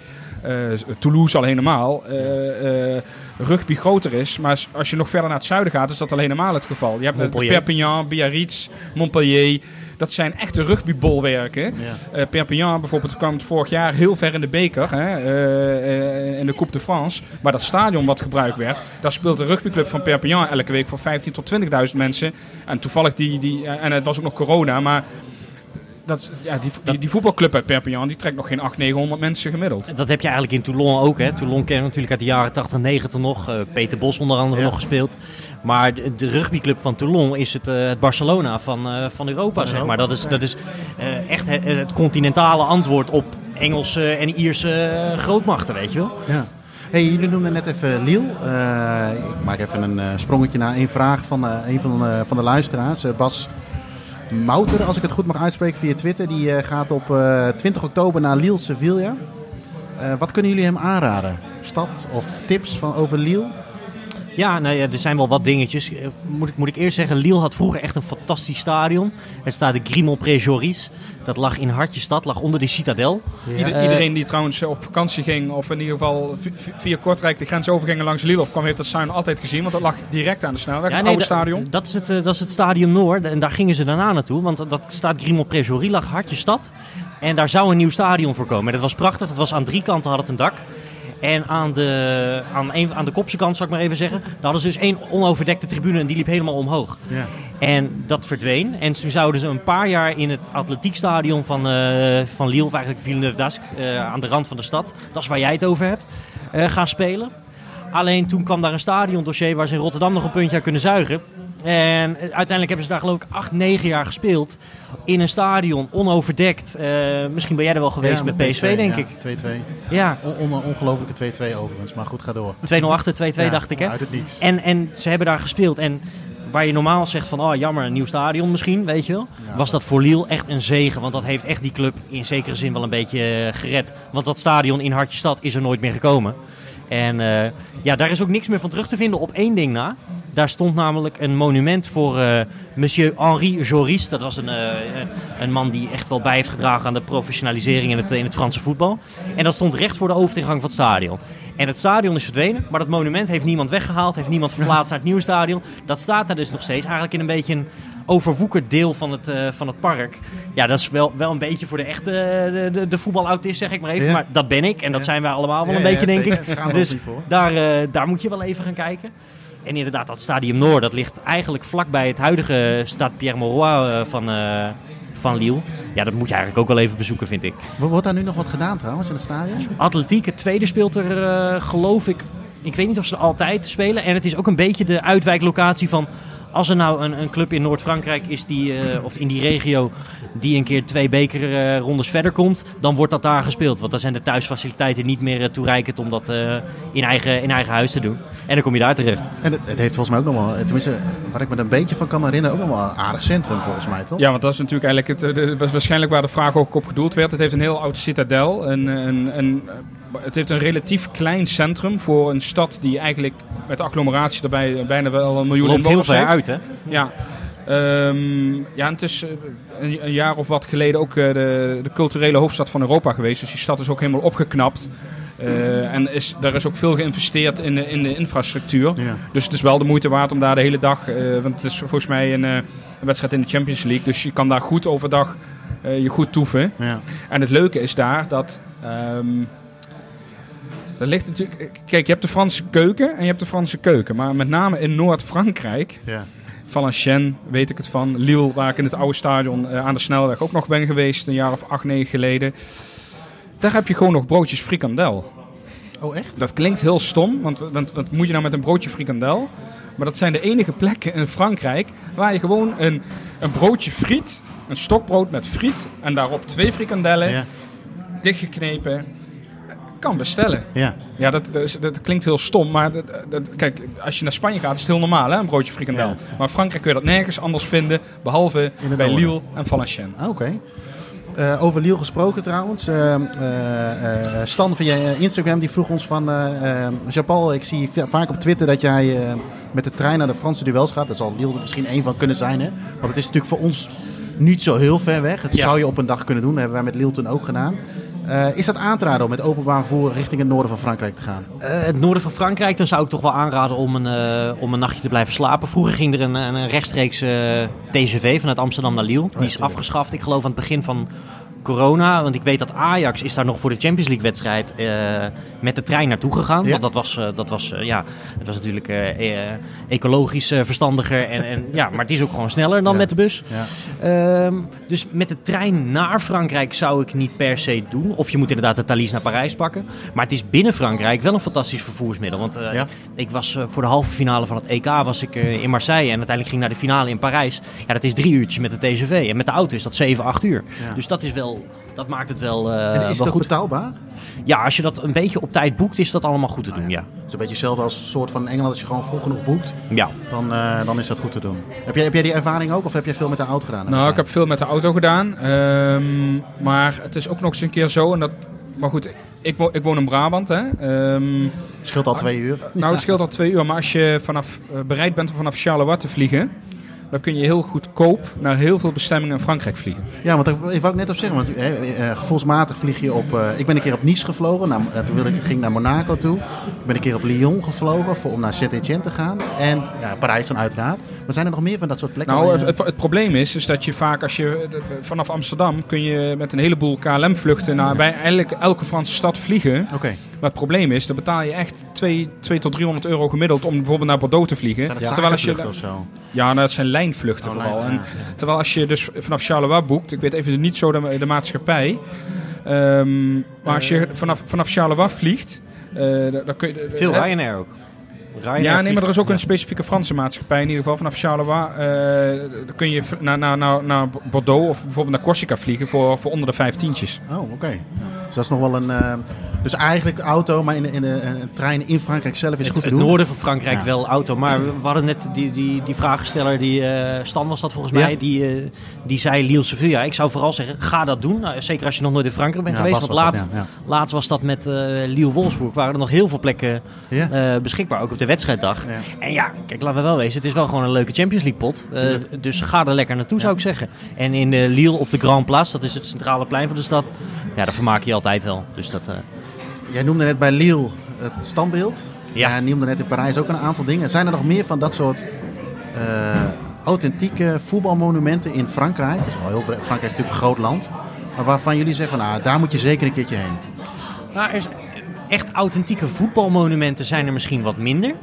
eh, Toulouse al helemaal... eh, eh, rugby groter is. Maar als- je nog verder naar het zuiden gaat, is dat al helemaal het geval. Je hebt. Perpignan, Biarritz, Montpellier. Dat zijn echte rugbybolwerken. Ja. Eh, Perpignan bijvoorbeeld kwam het vorig jaar heel ver in de beker, hè, eh, eh, in de Coupe de France. Maar dat stadion wat gebruikt werd, daar speelt de rugbyclub van Perpignan elke week voor 15.000 tot 20.000 mensen. En toevallig die, die en het was ook nog corona, maar dat, ja, die, die, die voetbalclub uit Perpignan, die trekt nog geen 800, 900 mensen gemiddeld. Dat heb je eigenlijk in Toulon ook. Hè. Toulon kennen we natuurlijk uit de jaren 80, 90 nog. Eh, Peter Bos onder andere Ja. nog gespeeld. Maar de, de rugbyclub van Toulon is het, eh, het Barcelona van, eh, van Europa, Van zeg Europa, maar. Dat is, dat is eh, echt het, het continentale antwoord op Engelse en Ierse grootmachten, weet je wel. Ja. Hey, jullie noemden net even Lille. Eh, ik maak even een eh, sprongetje naar een vraag van eh, een van, eh, van de luisteraars. Bas Mouter, als ik het goed mag uitspreken via Twitter. Die eh, gaat op eh, 20 oktober naar Lille Sevilla. Eh, wat kunnen jullie hem aanraden? Stad of tips van over Lille? Ja, nou ja, er zijn wel wat dingetjes. Eh, Moet ik, moet ik eerst zeggen, Lille had vroeger echt een fantastisch stadion. Het staat de Grimont-Pré-Joris. Dat lag in Hartjestad, lag onder de Citadel. Ieder- Eh, iedereen die trouwens op vakantie ging, of in ieder geval vi- vi- via Kortrijk de grens overgingen langs Lille of kwam, heeft dat stadion altijd gezien. Want dat lag direct aan de snelweg, het oude da- stadion. Dat is, het, eh, dat is het Stadion Noord. En daar gingen ze daarna naartoe. Want dat staat Grimont-Pré-Joris, lag Hartjestad. En daar zou een nieuw stadion voor komen. En dat was prachtig. Dat was aan drie kanten had het een dak. En aan de, aan, een, aan de kopse kant, zal ik maar even zeggen, daar hadden ze dus één onoverdekte tribune en die liep helemaal omhoog. Ja. En dat verdween. En toen zouden ze een paar jaar in het atletiekstadion van, eh, van Lille, of eigenlijk Villeneuve-d'Ascq, eh, aan de rand van de stad, dat is waar jij het over hebt, eh, gaan spelen. Alleen toen kwam daar een stadiondossier waar ze in Rotterdam nog een puntje aan kunnen zuigen. En uiteindelijk hebben ze daar geloof ik acht, negen jaar gespeeld. In een stadion, onoverdekt. Eh, misschien ben jij er wel geweest Ja, met PSV, denk ja, ik. 2-2. Ja, On- on- ongelofelijke 2-2 overigens, maar goed, ga door. 2-0 2-2 Ja, dacht ik hè. Uit het niets. En, en ze hebben daar gespeeld. En waar je normaal zegt van, oh jammer, een nieuw stadion misschien, weet je wel. Was dat voor Lille echt een zegen. Want dat heeft echt die club in zekere zin wel een beetje eh, gered. Want dat stadion in Hartjestad is er nooit meer gekomen. En eh, ja, daar is ook niks meer van terug te vinden op één ding na. Daar stond namelijk een monument voor eh, monsieur Henri Joris. Dat was een, eh, een man die echt wel bij heeft gedragen aan de professionalisering in het, in het Franse voetbal. En dat stond recht voor de hoofdingang van het stadion. En het stadion is verdwenen, maar dat monument heeft niemand weggehaald, heeft niemand verplaatst naar het nieuwe stadion. Dat staat daar dus nog steeds, eigenlijk in een beetje een overwoekerd deel van het, eh, van het park. Ja, dat is wel, wel een beetje voor de echte eh, de, de, de voetbalautist, zeg ik maar even. Ja. Maar dat ben ik en dat Ja. zijn wij allemaal wel een beetje, denk ik. Dus daar, eh, daar moet je wel even gaan kijken. En inderdaad, dat Stadium Noord, dat ligt eigenlijk vlakbij het huidige Stade Pierre-Mauroy eh, van, eh, van Lille. Ja, dat moet je eigenlijk ook wel even bezoeken, vind ik. Wordt daar nu nog wat gedaan trouwens in het stadion? Atletiek, het tweede speelt er, geloof ik. Ik weet niet of ze altijd spelen. En het is ook een beetje de uitwijklocatie van. Als er nou een, een club in Noord-Frankrijk is, die, eh, of in die regio, die een keer twee bekerrondes verder komt, dan wordt dat daar gespeeld. Want dan zijn de thuisfaciliteiten niet meer eh, toereikend om dat eh, in, eigen, in eigen huis te doen. En dan kom je daar terecht. En het, het heeft volgens mij ook nog wel, tenminste, waar ik me er een beetje van kan herinneren, ook nog wel een aardig centrum volgens mij, toch? Ja, want dat is natuurlijk eigenlijk het, de, was waarschijnlijk waar de vraag ook op gedoeld werd. Het heeft een heel oud citadel. Een, een, een, het heeft een relatief klein centrum voor een stad die eigenlijk met de agglomeratie erbij bijna wel een miljoen Loopt heel inwoners ver heeft. uit, hè? Ja. Ehm, ja, het is eh, een, een jaar of wat geleden ook eh, de, de culturele hoofdstad van Europa geweest. Dus die stad is ook helemaal opgeknapt. Eh, en is, daar is ook veel geïnvesteerd in de, in de infrastructuur. Ja. Dus het is wel de moeite waard om daar de hele dag... eh, want het is volgens mij een, een wedstrijd in de Champions League. Dus je kan daar goed overdag je goed toeven. Ja. En het leuke is daar dat... ehm er ligt natuurlijk, kijk, je hebt de Franse keuken en je hebt de Franse keuken. Maar met name in Noord-Frankrijk Ja. Valenciennes weet ik het van. Lille, waar ik in het oude stadion eh, aan de snelweg ook nog ben geweest, een jaar of acht, negen geleden. Daar heb je gewoon nog broodjes frikandel. Oh, echt? Dat klinkt heel stom, want want wat moet je nou met een broodje frikandel? Maar dat zijn de enige plekken in Frankrijk waar je gewoon een, een broodje friet, een stokbrood met friet en daarop twee frikandellen, Ja. dichtgeknepen, kan bestellen. Ja. Ja, dat, dat, klinkt heel stom, maar dat, dat- kijk, als je naar Spanje gaat is het heel normaal, hè, een broodje frikandel. Ja. Maar in Frankrijk kun je dat nergens anders vinden, behalve bij. Lille en Valenciennes. Ah, Oké. Eh, over Lille gesproken trouwens. Eh, eh, Stan van je Instagram die vroeg ons van... Jean-Paul, ik zie va- vaak op Twitter dat jij met de trein naar de Franse duels gaat. Daar zal Lille er misschien één van kunnen zijn. Hè? Want het is natuurlijk voor ons niet zo heel ver weg. Het Ja. zou je op een dag kunnen doen. Dat hebben wij met Lille toen ook gedaan. Eh, is dat aan te raden om met openbaar vervoer richting het noorden van Frankrijk te gaan? Eh, het noorden van Frankrijk, dan zou ik toch wel aanraden om een, eh, om een nachtje te blijven slapen. Vroeger ging er een, een, rechtstreeks TGV vanuit Amsterdam naar Lille. Die is afgeschaft, ik geloof aan het begin van corona. Want ik weet dat Ajax is daar nog voor de Champions League wedstrijd eh, met de trein naartoe gegaan. Ja. Want dat was, eh, dat was, eh, ja, het was natuurlijk eh, ecologisch verstandiger. En, en, ja, maar het is ook gewoon sneller dan Ja. met de bus. Ja. Ehm, dus met de trein naar Frankrijk zou ik niet per se doen. Of je moet inderdaad de Thalys naar Parijs pakken. Maar het is binnen Frankrijk wel een fantastisch vervoersmiddel. Want ik was voor de halve finale van het EK was ik, in Marseille. En uiteindelijk ging ik naar de finale in Parijs. Ja, dat is drie uurtjes met de TGV. En met de auto is dat 7, 8 uur. Dus dat is wel... Dat maakt het wel, eh, En is wel ook goed. betaalbaar? Ja, als je dat een beetje op tijd boekt, is dat allemaal goed te doen. Ja. Het is een beetje hetzelfde als een soort van Engeland. Als je gewoon vroeg genoeg boekt, ja. dan, eh, dan is dat goed te doen. Heb jij, heb jij die ervaring ook? Of heb jij veel met de auto gedaan? Nou, ik heb veel met de auto gedaan. ehm, maar het is ook nog eens een keer zo. En dat, maar goed, ik, wo- ik woon in Brabant. Hè. Ehm, scheelt al twee uur. nou, het scheelt al twee uur. Maar als je vanaf, eh, bereid bent om vanaf Charleroi te vliegen... dan kun je heel goedkoop naar heel veel bestemmingen in Frankrijk vliegen. Ja, want daar ik wou ik net op zeggen. Want hè, eh, gevoelsmatig vlieg je op... eh, ik ben een keer op Nice gevlogen. Nou, eh, toen wilde ik, ging ik naar Monaco toe. Ik ben een keer op Lyon gevlogen voor, om naar Saint-Etienne te gaan. En ja, Parijs dan uiteraard. Maar zijn er nog meer van dat soort plekken? Nou, het, je- het, het probleem is, is dat je vaak als je eh, vanaf Amsterdam kun je met een heleboel KLM-vluchten naar bij eigenlijk elke Franse stad vliegen. Oké, Maar het probleem is, dan betaal je echt 2, 2 tot 300 euro gemiddeld om bijvoorbeeld naar Bordeaux te vliegen. zijn dat Terwijl als je, of zo? ja, nou, dat zijn lijnvluchten Oh, vooral. lijn- En. Terwijl als je dus vanaf Charleroi boekt, ik weet even niet zo de, de maatschappij, ehm, maar als je vanaf, vanaf Charleroi vliegt, eh, dan kun je... Veel? Ryanair ook. Ryanair Ja, nee, maar er is ook een specifieke Franse maatschappij in ieder geval. Vanaf Charleroi eh, dan kun je naar, naar, naar, naar Bordeaux of bijvoorbeeld naar Corsica vliegen voor, voor onder de vijf tientjes. Oh, oké. Dus dat is nog wel een... eh, dus eigenlijk auto, maar in, de, in de, een trein in Frankrijk zelf is Het, goed te het doen. noorden van Frankrijk Ja. wel auto. Maar we, hadden net die, die, die vragensteller, die eh, Stan was dat volgens Ja. mij, die, eh, die zei Lille Sevilla. Ik zou vooral zeggen, ga dat doen. Nou, zeker als je nog nooit in Frankrijk bent Ja, geweest. Want laatst, dat, ja, laatst was dat met eh Lille Wolfsburg. Waren er nog heel veel plekken eh, beschikbaar, ook op de wedstrijddag. Ja. En ja, kijk, laten we wel wezen, het is wel gewoon een leuke Champions League pot. Eh, dus ga er lekker naartoe, zou ik zeggen. En in Lille op de Grand Place, dat is het centrale plein van de stad. Ja, daar vermaak je altijd wel. Dus dat... eh, Jij noemde net bij Lille het standbeeld. Ja. Jij noemde net in Parijs ook een aantal dingen. Zijn er nog meer van dat soort eh, authentieke voetbalmonumenten in Frankrijk? Dat is wel heel. Frankrijk is natuurlijk een groot land. Maar waarvan jullie zeggen, van, nou, daar moet je zeker een keertje heen. Nou, er echt authentieke voetbalmonumenten zijn er misschien wat minder.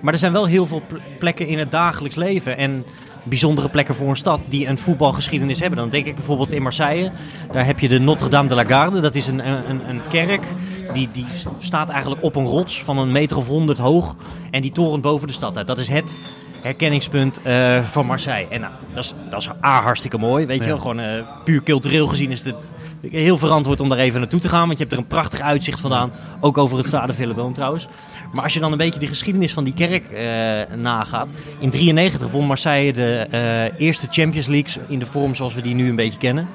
Maar er zijn wel heel veel pl- plekken in het dagelijks leven en bijzondere plekken voor een stad die een voetbalgeschiedenis hebben. Dan denk ik bijvoorbeeld in Marseille. Daar heb je de Notre-Dame de la Garde. Dat is een, een, een kerk die, die staat eigenlijk op een rots van een meter of honderd hoog. En die torent boven de stad uit. Dat is het herkenningspunt eh, van Marseille. En nou, dat is, dat is A, hartstikke mooi. Weet je Ja. wel, gewoon eh, puur cultureel gezien is het heel verantwoord om daar even naartoe te gaan. Want je hebt er een prachtig uitzicht vandaan. Ook over het Stade Velodrome trouwens. Maar als je dan een beetje de geschiedenis van die kerk eh, nagaat. In 93 won Marseille de eh, eerste Champions League in de vorm zoals we die nu een beetje kennen.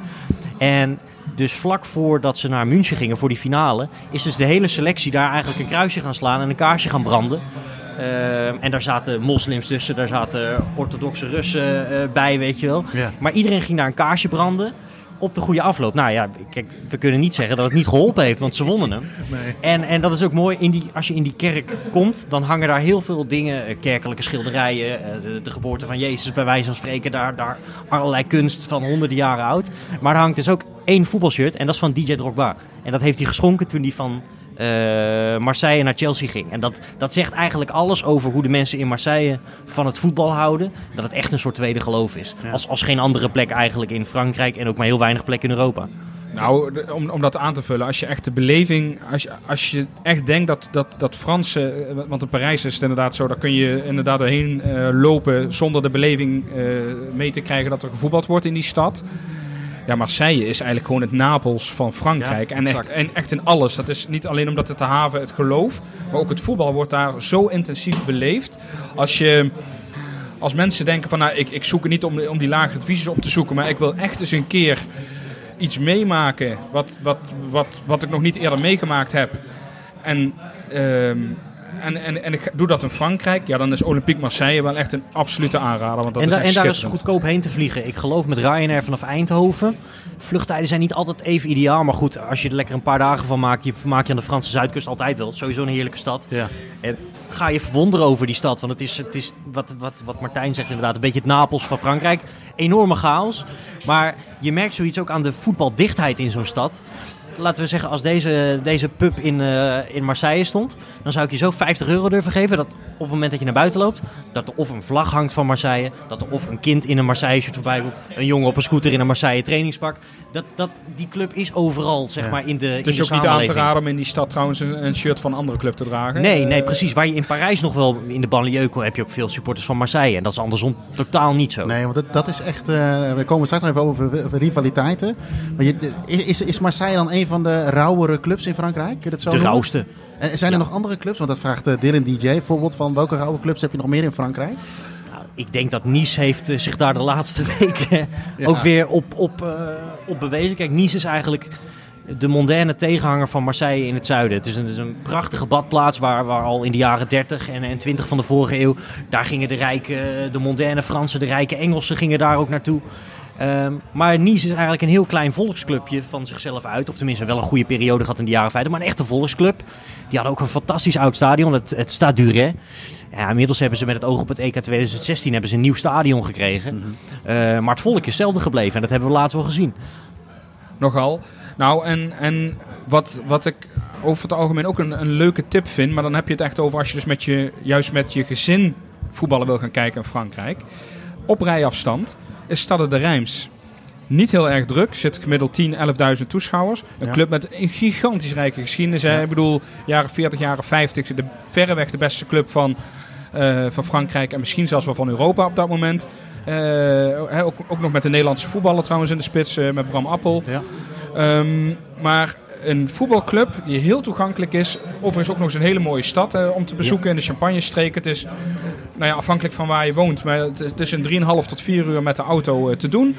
En dus vlak voordat ze naar München gingen voor die finale, is dus de hele selectie daar eigenlijk een kruisje gaan slaan en een kaarsje gaan branden. Ehm, en daar zaten moslims tussen, daar zaten orthodoxe Russen eh, bij, weet je wel. Ja. Maar iedereen ging daar een kaarsje branden op de goede afloop. Nou ja, kijk, we kunnen niet zeggen dat het niet geholpen heeft, want ze wonnen hem. Nee. En, en dat is ook mooi, in die, als je in die kerk komt, dan hangen daar heel veel dingen, eh, kerkelijke schilderijen, eh, de, de geboorte van Jezus bij wijze van spreken, daar, daar allerlei kunst van honderden jaren oud. Maar er hangt dus ook één voetbalshirt en dat is van DJ Drogba. En dat heeft hij geschonken toen hij van eh, Marseille naar Chelsea ging. En dat, dat zegt eigenlijk alles over hoe de mensen in Marseille van het voetbal houden. Dat het echt een soort tweede geloof is. Ja. Als, als geen andere plek eigenlijk in Frankrijk en ook maar heel weinig plekken in Europa. Nou, om, om dat aan te vullen, als je echt de beleving, als je, als je echt denkt dat, dat, dat Franse, eh, want in Parijs is het inderdaad zo, daar kun je inderdaad doorheen eh, lopen zonder de beleving eh, mee te krijgen dat er gevoetbald wordt in die stad. Ja, Marseille is eigenlijk gewoon het Napels van Frankrijk. Ja, en, echt, en echt in alles. Dat is niet alleen omdat het de haven, het geloof, maar ook het voetbal wordt daar zo intensief beleefd. Als je als mensen denken van nou, ik, ik zoek het niet om, om die lage divisies op te zoeken, maar ik wil echt eens een keer iets meemaken wat, wat, wat, wat ik nog niet eerder meegemaakt heb. En, ehm, en, en, en ik doe dat in Frankrijk, ja, dan is Olympique Marseille wel echt een absolute aanrader. Want dat en, is da- en daar is goedkoop heen te vliegen. Ik geloof met Ryanair vanaf Eindhoven. Vluchttijden zijn niet altijd even ideaal. Maar goed, als je er lekker een paar dagen van maakt, je vermaak je aan de Franse Zuidkust altijd wel. Het is Sowieso een heerlijke stad. Ja. En ga je verwonderen over die stad. Want het is, het is wat, wat, wat Martijn zegt inderdaad, een beetje het Napels van Frankrijk. Enorme chaos. Maar je merkt zoiets ook aan de voetbaldichtheid in zo'n stad. Laten we zeggen, als deze, deze pub in, eh, in Marseille stond, dan zou ik je zo 50 euro durven geven dat op het moment dat je naar buiten loopt, dat er of een vlag hangt van Marseille, dat er of een kind in een Marseille-shirt voorbij komt, een jongen op een scooter in een Marseille trainingspak. Dat, dat, die club is overal, zeg Ja. maar, in de, in Het is de ook niet aan te raden om in die stad trouwens een, een shirt van een andere club te dragen. Nee, nee, Eh, precies. Waar je in Parijs nog wel, in de banlieue, heb je ook veel supporters van Marseille. En dat is andersom totaal niet zo. Nee, want dat, dat is echt. eh, we komen straks nog even over, over rivaliteiten. Maar je, is, is Marseille dan een van de rauwere clubs in Frankrijk? Kun je dat zo de noemen? rauwste. En zijn er Ja. nog andere clubs? Want dat vraagt eh, Dylan DJ bijvoorbeeld. Van welke rauwe clubs heb je nog meer in Frankrijk? Nou, ik denk dat Nice heeft eh, zich daar de laatste weken Ja. ook weer op, op, eh, op bewezen. Kijk, Nice is eigenlijk de mondaine tegenhanger van Marseille in het zuiden. Het is een, het is een prachtige badplaats waar, waar al in de jaren 30 en, en 20 van de vorige eeuw... daar gingen de rijke, de mondaine Fransen, de rijke Engelsen gingen daar ook naartoe. Ehm, maar Nice is eigenlijk een heel klein volksclubje van zichzelf uit. Of tenminste wel een goede periode gehad in de jaren 50. Maar een echte volksclub. Die hadden ook een fantastisch oud stadion, het, het Stade Duret. Ja, inmiddels hebben ze met het oog op het EK 2016 hebben ze een nieuw stadion gekregen. Eh, maar het volk is hetzelfde gebleven en dat hebben we laatst wel gezien. Nogal. Nou, en, en wat, wat ik over het algemeen ook een, een leuke tip vind, maar dan heb je het echt over als je dus met je, juist met je gezin voetballen wil gaan kijken in Frankrijk. Op rijafstand is Stade de Reims. Niet heel erg druk, zit gemiddeld 10, 11.000 toeschouwers. Een Ja. club met een gigantisch rijke geschiedenis. hè. Ja. Ik bedoel, jaren 40, jaren 50, de, verreweg de beste club van, eh, van Frankrijk en misschien zelfs wel van Europa op dat moment. Eh, ook, ook nog met de Nederlandse voetballer trouwens in de spits, eh, met Bram Appel. Ja. Ehm, maar een voetbalclub die heel toegankelijk is. Overigens ook nog eens een hele mooie stad eh, om te bezoeken in de Champagne-streek. Het is nou ja, afhankelijk van waar je woont. Maar het, is in 3,5 tot 4 uur met de auto eh, te doen.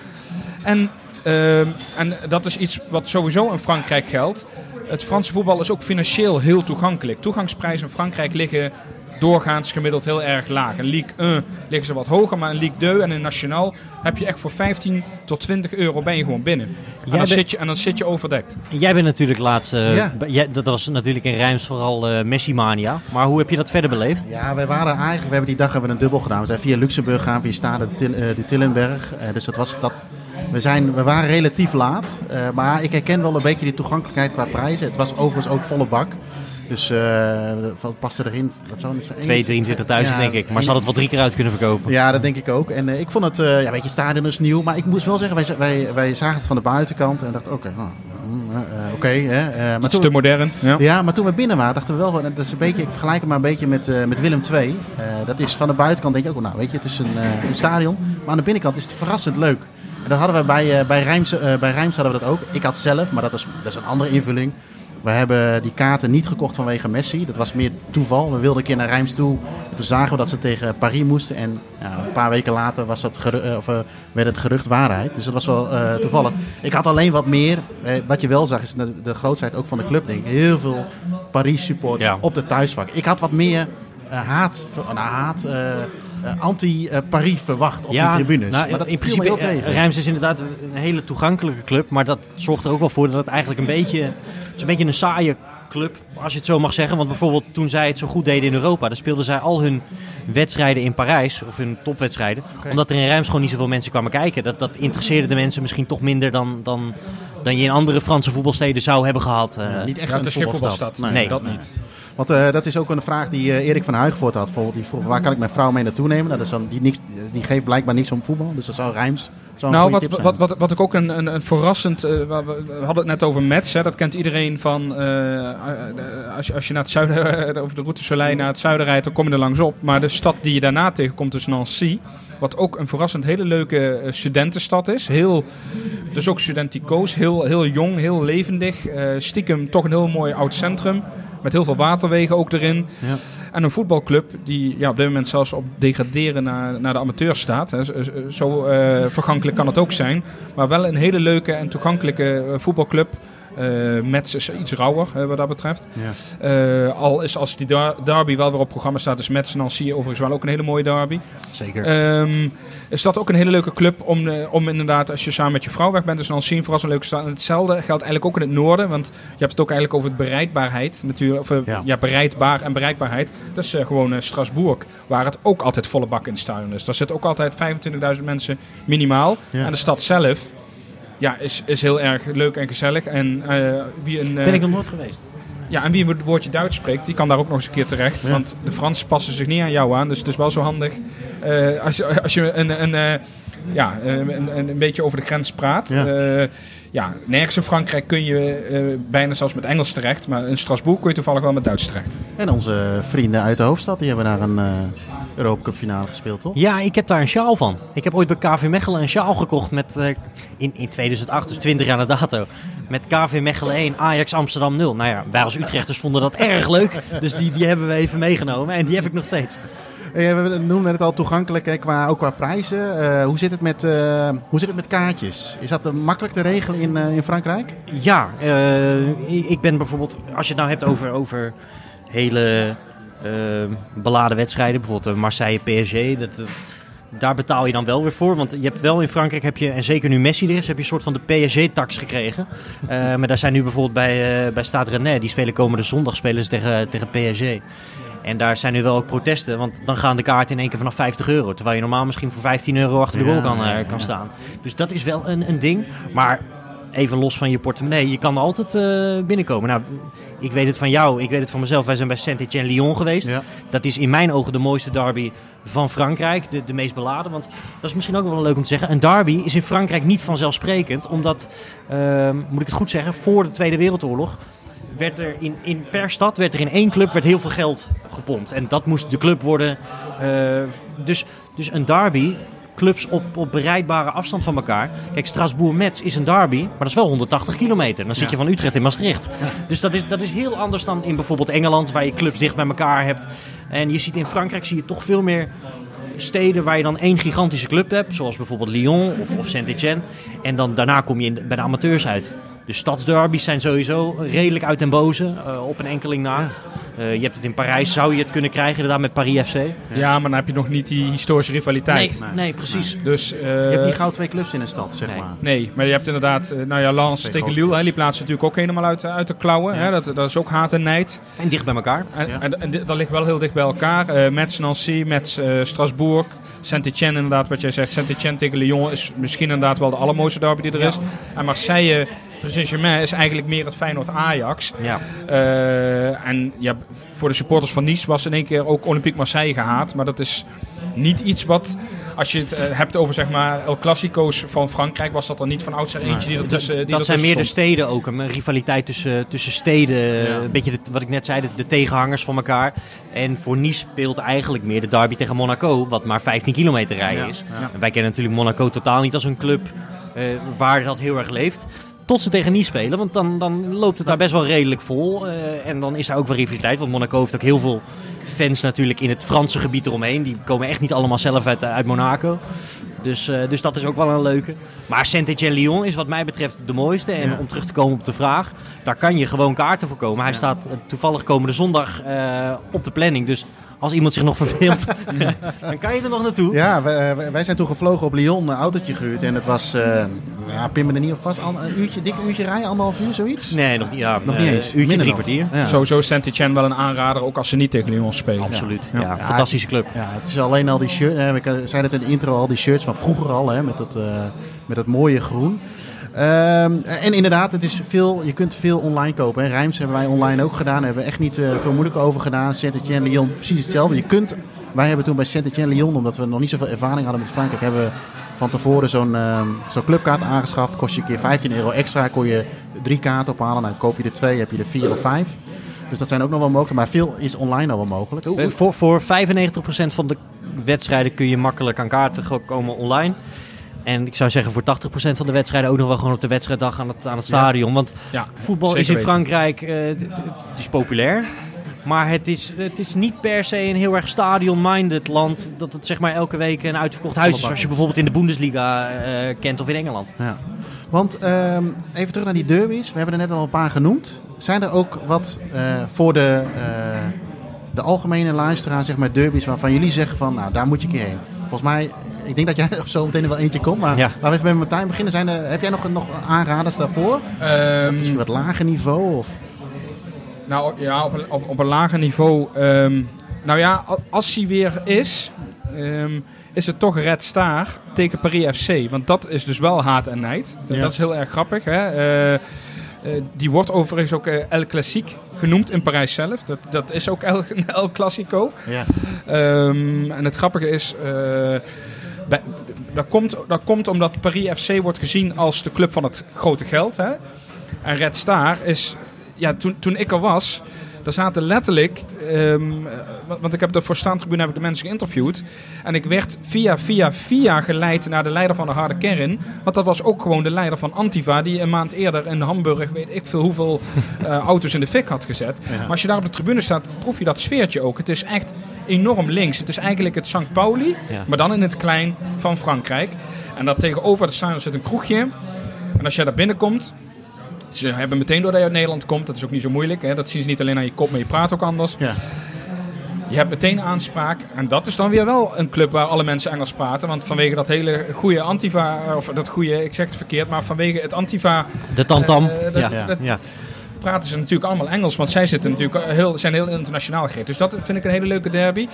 En, ehm, en dat is iets wat sowieso in Frankrijk geldt. Het Franse voetbal is ook financieel heel toegankelijk. Toegangsprijzen in Frankrijk liggen doorgaans gemiddeld heel erg laag. In Ligue 1 liggen ze wat hoger, maar in Ligue 2 en in Nationaal heb je echt voor 15 tot 20 euro ben je gewoon binnen. En dan, bent- zit je, en dan zit je overdekt. Jij bent natuurlijk laatst, eh, Ja. b- jij- dat was natuurlijk in Rijms vooral eh Messi-mania. Maar hoe heb je dat verder beleefd? Ja, wij waren eigenlijk, we hebben die dag hebben we een dubbel gedaan. We zijn via Luxemburg gaan, via Stade de, Til, eh, de Tillenberg. Eh, dus dat was dat. We, zijn, we waren relatief laat. eh, maar ik herken wel een beetje die toegankelijkheid qua prijzen. Het was overigens ook volle bak. Dus eh, wat paste erin? Wat zou het zijn? 2, 23.000 Ja, denk ik. Maar ze hadden het wel drie keer uit kunnen verkopen. Ja, dat denk ik ook. En eh, ik vond het, eh, ja, weet je, stadion is nieuw. Maar ik moest wel zeggen, wij, wij, wij zagen het van de buitenkant. En dachten, oké, nou, mm, oké. hè, eh, maar Iets toen- te modern. Ja. Ja, maar toen we binnen waren, dachten we wel, van, dat is een beetje, ik vergelijk het maar een beetje met, eh, met Willem II. Eh, dat is van de buitenkant denk ik ook, wel, nou weet je, het is een, eh, een stadion. Maar aan de binnenkant is het verrassend leuk. En dat hadden we bij, eh, bij, Rijms, eh, bij Rijms hadden we dat ook. Ik had zelf, maar dat, was, dat is een andere invulling. We hebben die kaarten niet gekocht vanwege Messi. Dat was meer toeval. We wilden een keer naar Rijms toe. En toen zagen we dat ze tegen Paris moesten. En ja, een paar weken later was dat eh, of, eh, werd het gerucht waarheid. Dus dat was wel eh, toevallig. Ik had alleen wat meer. Wat je wel zag is de, de grootheid ook van de club. Denk ik. Heel veel Paris supporters Ja. op de thuisvak. Ik had wat meer haat, nou, haat anti-Paris verwacht op die tribunes. nou, maar dat in principe, heel eh, tegen. Rijms is inderdaad een hele toegankelijke club. Maar dat zorgt er ook wel voor dat het eigenlijk een beetje, het is een, beetje een saaie club, als je het zo mag zeggen. Want bijvoorbeeld toen zij het zo goed deden in Europa, dan speelden zij al hun wedstrijden in Parijs, of hun topwedstrijden. Omdat er in Rijms gewoon niet zoveel mensen kwamen kijken. Dat, dat interesseerde de mensen misschien toch minder dan, dan, dan je in andere Franse voetbalsteden zou hebben gehad. eh. Ja, niet echt Ja, een voetbalstad. voetbalstad. Nee, dat niet. Want eh, dat is ook een vraag die eh, Erik van Huigvoort had. Bijvoorbeeld. Die vroeg, waar kan ik mijn vrouw mee naartoe nemen? Nou, dat is dan, die, niks, die geeft blijkbaar niks om voetbal. Dus dat zou Rijms zo'n Nou, wat, wat, wat, wat ik ook een, een, een verrassend... eh, we, we hadden het net over Metz, hè, dat kent iedereen van... eh, eh, als, je, als je naar het zuiden, over de route Soleil naar het zuiden rijdt, dan kom je er langs op. Maar de stad die je daarna tegenkomt is Nancy. Wat ook een verrassend hele leuke studentenstad is. Heel, dus ook studenticoos, heel, heel jong, heel levendig. Stiekem toch een heel mooi oud centrum. Met heel veel waterwegen ook erin. Ja. En een voetbalclub die ja, op dit moment zelfs op degraderen naar, naar de amateurs staat. Hè. Zo, zo, eh, vergankelijk kan het ook zijn. Maar wel een hele leuke en toegankelijke eh, voetbalclub. Eh Metz is iets rauwer eh, wat dat betreft. Ja. Eh, al is als die der- derby wel weer op programma staat, is Metz Nancy overigens wel ook een hele mooie derby. Zeker. Ehm, is dat ook een hele leuke club om, eh, om inderdaad, als je samen met je vrouw weg bent, is Nancy een vooral een leuke stad. En hetzelfde geldt eigenlijk ook in het noorden, want je hebt het ook eigenlijk over het bereidbaarheid natuurlijk. Of, eh, Ja. ja. bereidbaar en bereikbaarheid. Dat is eh, gewoon Strasbourg, waar het ook altijd volle bak in stadion is. Daar zitten ook altijd 25.000 mensen minimaal. Ja. En de stad zelf ja, is, is heel erg leuk en gezellig. En wie een... ben ik nog nooit geweest. Ja, en wie het woordje Duits spreekt, die kan daar ook nog eens een keer terecht. Ja. Want de Fransen passen zich niet aan jou aan. Dus het is wel zo handig eh, als je, als je een, een, eh, ja, eh, een, een, een beetje over de grens praat. Ja. Ja. nergens in Frankrijk kun je eh, bijna zelfs met Engels terecht. Maar in Strasbourg kun je toevallig wel met Duits terecht. En onze vrienden uit de hoofdstad, die hebben daar een eh Europa Cup finale gespeeld, toch? Ja, ik heb daar een sjaal van. Ik heb ooit bij KV Mechelen een sjaal gekocht met, eh, in, in 2008, dus 20 jaar na dato. Met KV Mechelen 1, Ajax Amsterdam 0. Nou ja, wij als Utrechters vonden dat erg leuk. Dus die, die hebben we even meegenomen en die heb ik nog steeds. Hey, we noemden het al toegankelijk, qua, ook qua prijzen. Eh, hoe, zit het met, eh, hoe zit het met kaartjes? Is dat eh, makkelijk te regelen in, eh, in Frankrijk? Ja, eh, ik ben bijvoorbeeld, als je het nou hebt over, over hele eh, beladen wedstrijden, bijvoorbeeld eh, Marseille PSG, dat, dat- daar betaal je dan wel weer voor. Want je hebt wel in Frankrijk, heb je, en zeker nu Messi er is, heb je een soort van de PSG-tax gekregen. Eh, maar daar zijn nu bijvoorbeeld bij, eh bij Stade Rennais, die spelen komende zondag spelen ze tegen, tegen PSG. En daar zijn nu wel ook protesten, want dan gaan de kaarten in één keer vanaf 50 euro. Terwijl je normaal misschien voor 15 euro achter de goal kan, eh, kan staan. Dus dat is wel een, een ding. Maar even los van je portemonnee, je kan altijd eh, binnenkomen. Nou, ik weet het van jou, ik weet het van mezelf. Wij zijn bij Saint-Étienne-Lyon geweest. Ja. Dat is in mijn ogen de mooiste derby van Frankrijk. De, de meest beladen. Want dat is misschien ook wel leuk om te zeggen. Een derby is in Frankrijk niet vanzelfsprekend. Omdat, ehm, moet ik het goed zeggen, voor de Tweede Wereldoorlog werd er in, in, per stad werd er in één club werd heel veel geld gepompt. En dat moest de club worden. eh, dus, dus een derby, clubs op, op bereidbare afstand van elkaar. Kijk, Strasbourg-Metz is een derby, maar dat is wel 180 kilometer. Dan zit Ja. je van Utrecht in Maastricht. Dus dat is, dat is heel anders dan in bijvoorbeeld Engeland, waar je clubs dicht bij elkaar hebt. En je ziet in Frankrijk zie je toch veel meer steden waar je dan één gigantische club hebt, zoals bijvoorbeeld Lyon of, of Saint-Etienne. En dan daarna kom je in, bij de amateurs uit. De stadsderbies zijn sowieso redelijk uit den boze, eh, op een enkeling na. Eh, je hebt het in Parijs, zou je het kunnen krijgen inderdaad met Paris FC. Ja, maar dan heb je nog niet die historische rivaliteit. Nee, nee, precies. Dus, eh, Je hebt niet gauw twee clubs in een stad, zeg nee. maar. Nee, maar je hebt inderdaad, nou ja, Lens tegen Lille, hè, die plaatsen natuurlijk ook helemaal uit, uit de klauwen. Ja. Hè, dat, dat is ook haat en nijd. En dicht bij elkaar. En, Ja. en, en dit- dat ligt wel heel dicht bij elkaar. Eh Metz, Nancy, Metz, eh, Strasbourg, Saint-Etienne inderdaad, wat jij zegt. Saint-Etienne tegen Lyon is misschien inderdaad wel de allermooiste derby die er is. En Marseille Saint-Germain is eigenlijk meer het Feyenoord-Ajax. Ja. Eh, en ja, voor de supporters van Nice was in één keer ook Olympique Marseille gehaat. Maar dat is niet iets wat, als je het eh, hebt over zeg maar El Clasico's van Frankrijk, was dat er niet van oudsher eentje die er tussen die dat zijn meer de steden ook. Een rivaliteit tussen, tussen steden. Ja. Een beetje de, wat ik net zei, de, de tegenhangers van elkaar. En voor Nice speelt eigenlijk meer de derby tegen Monaco. Wat maar 15 kilometer rijden Ja, is. ja. En wij kennen natuurlijk Monaco totaal niet als een club eh, waar dat heel erg leeft. Tot ze tegen Nice spelen, want dan, dan loopt het daar best wel redelijk vol. eh, en dan is daar ook wel rivaliteit, want Monaco heeft ook heel veel fans natuurlijk in het Franse gebied eromheen. Die komen echt niet allemaal zelf uit, uit Monaco. Dus, eh, dus dat is ook wel een leuke. Maar Saint-Étienne-Lyon is wat mij betreft de mooiste. En Ja. om terug te komen op de vraag, daar kan je gewoon kaarten voor komen. Hij Ja. staat eh, toevallig komende zondag eh, op de planning. Dus als iemand zich nog verveelt, dan kan je er nog naartoe. Ja, wij, wij- zijn toen gevlogen op Lyon, een autootje gehuurd. En het was, eh ja, pin me er niet op vast, al- een uurtje, dik uurtje rijden, anderhalf uur, zoiets? Nee, nog niet. Ja, Nog eh, niet eens. Uurtje, Minder drie kwartier. Ja. Sowieso is Saint-Etienne wel een aanrader, ook als ze niet tegen Lyon spelen. Absoluut. Ja. Ja, Ja, fantastische club. Ja, het is alleen al die shirt. Hè, ik zei het in de intro al, die shirts van vroeger al, hè, met, dat, eh, met dat mooie groen. Ehm, en inderdaad, het is veel, je kunt veel online kopen. Hè. Rijms hebben wij online ook gedaan. Daar hebben we echt niet eh, veel moeilijk over gedaan. Saint-Etienne, Lyon, precies hetzelfde. Je kunt, wij hebben toen bij Saint-Etienne, Lyon, omdat we nog niet zoveel ervaring hadden met Frankrijk, hebben we van tevoren zo'n ehm, clubkaart aangeschaft. Kost je een keer 15 euro extra. Kon je drie kaarten ophalen. Nou, koop je er twee, heb je er vier of vijf. Dus dat zijn ook nog wel mogelijk. Maar veel is online al wel mogelijk. Voor, voor 95% van de wedstrijden kun je makkelijk aan kaarten komen online. En ik zou zeggen voor 80% van de wedstrijden ook nog wel gewoon op de wedstrijddag aan het, aan het stadion. Want Ja, voetbal is in weten. Frankrijk eh, het- het het is populair. Maar het is, het is niet per se een heel erg stadion-minded land. Dat het zeg maar elke week een uitverkocht huis is. Zoals je bijvoorbeeld in de Bundesliga eh, kent of in Engeland. Ja. Want ehm, even terug naar die derbies. We hebben er net al een paar genoemd. Zijn er ook wat eh, voor de, eh, de algemene luisteraar, zeg maar, derbies waarvan jullie zeggen van, nou, daar moet je een keer heen. Volgens mij, ik denk dat jij er zo meteen wel eentje komt. Maar Ja. laten we even bij Martijn beginnen. Zijn er, heb jij nog, nog aanraders daarvoor? Ehm, Misschien wat lager niveau? Of... Nou ja, op een, op, op een lager niveau. ehm, nou ja, als hij weer is, ehm, is het toch Red Star tegen Paris FC. Want dat is dus wel haat en nijd. Dat- Ja. Dat is heel erg grappig. Hè? Eh, eh, die wordt overigens ook eh, El Classique genoemd in Parijs zelf. Dat, dat is ook El, El Clasico. Ja. Ehm, en het grappige is, eh, dat, komt, dat komt omdat Paris FC wordt gezien als de club van het grote geld. Hè? En Red Star is, ja, toen, toen ik er was, daar zaten letterlijk, ehm, eh, want- ik heb de voor staantribune heb ik de mensen geïnterviewd. En ik werd via, via, via geleid naar de leider van de harde kern. Want dat was ook gewoon de leider van Antifa, die een maand eerder in Hamburg, weet ik veel hoeveel eh, auto's in de fik had gezet. Ja. Maar als je daar op de tribune staat, proef je dat sfeertje ook. Het is echt enorm links. Het is eigenlijk het St. Pauli, Ja. maar dan in het klein van Frankrijk. En daar tegenover stadion zit een kroegje. En als jij daar binnenkomt, ze hebben meteen door dat je uit Nederland komt. Dat is ook niet zo moeilijk. Hè? Dat zien ze niet alleen aan je kop, maar je praat ook anders. Ja. Je hebt meteen aanspraak. En dat is dan weer wel een club waar alle mensen Engels praten. Want vanwege dat hele goede antifa, of dat goede, ik zeg het verkeerd, maar vanwege het antifa De tamtam. Eh, dat- ja. Ja. Ja. Ja. praten ze natuurlijk allemaal Engels. Want zij zitten natuurlijk heel, zijn heel internationaal gericht. Dus dat vind ik een hele leuke derby.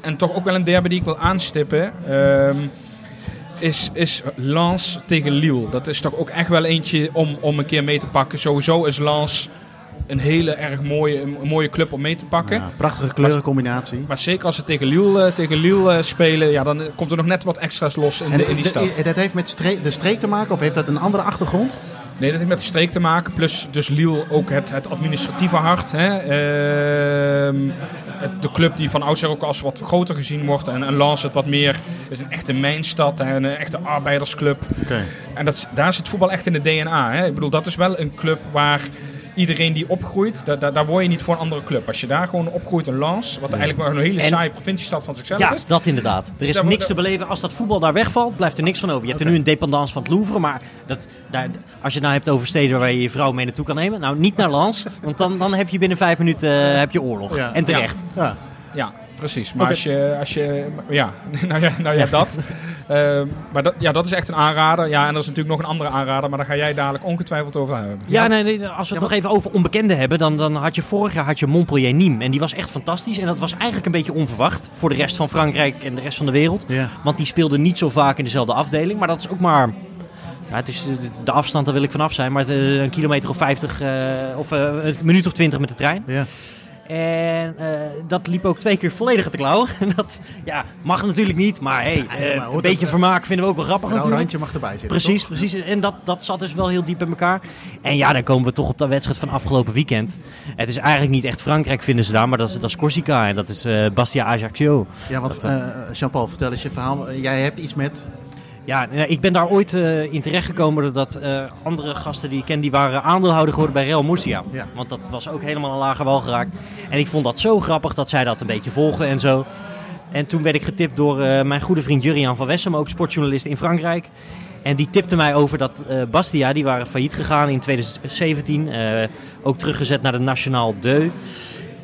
En toch ook wel een derby die ik wil aanstippen. ehm, is, is Lens tegen Lille. Dat is toch ook echt wel eentje om, om een keer mee te pakken. Sowieso is Lens een hele erg mooie, een mooie club om mee te pakken. Ja, prachtige kleurencombinatie. Maar zeker als ze tegen Lille, eh, tegen Lille eh, spelen, ja, dan eh, komt er nog net wat extra's los in, En de, in die stad. de- dat heeft met streek, de streek te maken of heeft dat een andere achtergrond? Nee, dat heeft met de streek te maken. Plus dus Lille ook het, het administratieve hart. Hè. Ehm, het- de club die van oudsher ook als wat groter gezien wordt. En, en Lens het wat meer is een echte mijnstad. Hè, een echte arbeidersclub. Oké. En dat, daar zit voetbal echt in de DNA. Hè. Ik bedoel, dat is wel een club waar iedereen die opgroeit, daar, word je niet voor een andere club. Als je daar gewoon opgroeit, een Lens, wat eigenlijk maar een hele En- saaie provinciestad van zichzelf Ja, is. dat inderdaad. Er is Daar niks te beleven. Als dat voetbal daar wegvalt, blijft er niks van over. Je hebt er nu een dependance van het Louvre, maar dat, daar, als je het nou hebt over steden waar je je vrouw mee naartoe kan nemen, nou niet naar Lens, want dan, dan heb je binnen vijf minuten eh, heb je oorlog. Ja. En terecht. Ja. Ja, precies. Maar als je, als je, ja, nou ja, nou ja dat. Ehm, maar dat, ja, dat is echt een aanrader. Ja, en er is natuurlijk nog een andere aanrader, maar daar ga jij dadelijk ongetwijfeld over hebben. Ja, nee, nee, als we het nog even over onbekenden hebben, dan, dan had je vorig jaar had je Montpellier Nîmes. En die was echt fantastisch. En dat was eigenlijk een beetje onverwacht voor de rest van Frankrijk en de rest van de wereld. Ja. Want die speelden niet zo vaak in dezelfde afdeling. Maar dat is ook maar Ja, het is, de- afstand, daar wil ik vanaf zijn, maar eh, een kilometer of 50 eh, of eh, een minuut of 20 met de trein. Ja. En eh, dat liep ook twee keer volledig de klauwen. dat ja, mag natuurlijk niet, maar hey, Ja, eh, maar een beetje het, vermaak vinden we ook wel grappig Een randje mag erbij zitten. Precies, toch? precies. En dat, dat zat dus wel heel diep in elkaar. En ja, dan komen we toch op de wedstrijd van afgelopen weekend. Het is eigenlijk niet echt Frankrijk, vinden ze daar, maar dat is, dat is Corsica en dat is eh, Bastia Ajaccio. Ja, want eh, Jean-Paul, vertel eens je verhaal. Jij hebt iets met... Ja, nou, ik ben daar ooit eh, in terechtgekomen doordat eh, andere gasten die ik ken, die waren aandeelhouder geworden bij Real Murcia. Ja. Want dat was ook helemaal een lager wal geraakt. En ik vond dat zo grappig dat zij dat een beetje volgden en zo. En toen werd ik getipt door eh, mijn goede vriend Jurian van Wessem, ook sportjournalist in Frankrijk. En die tipte mij over dat Bastia, die waren failliet gegaan in 2017. eh, ook teruggezet naar de Nationaal Deux.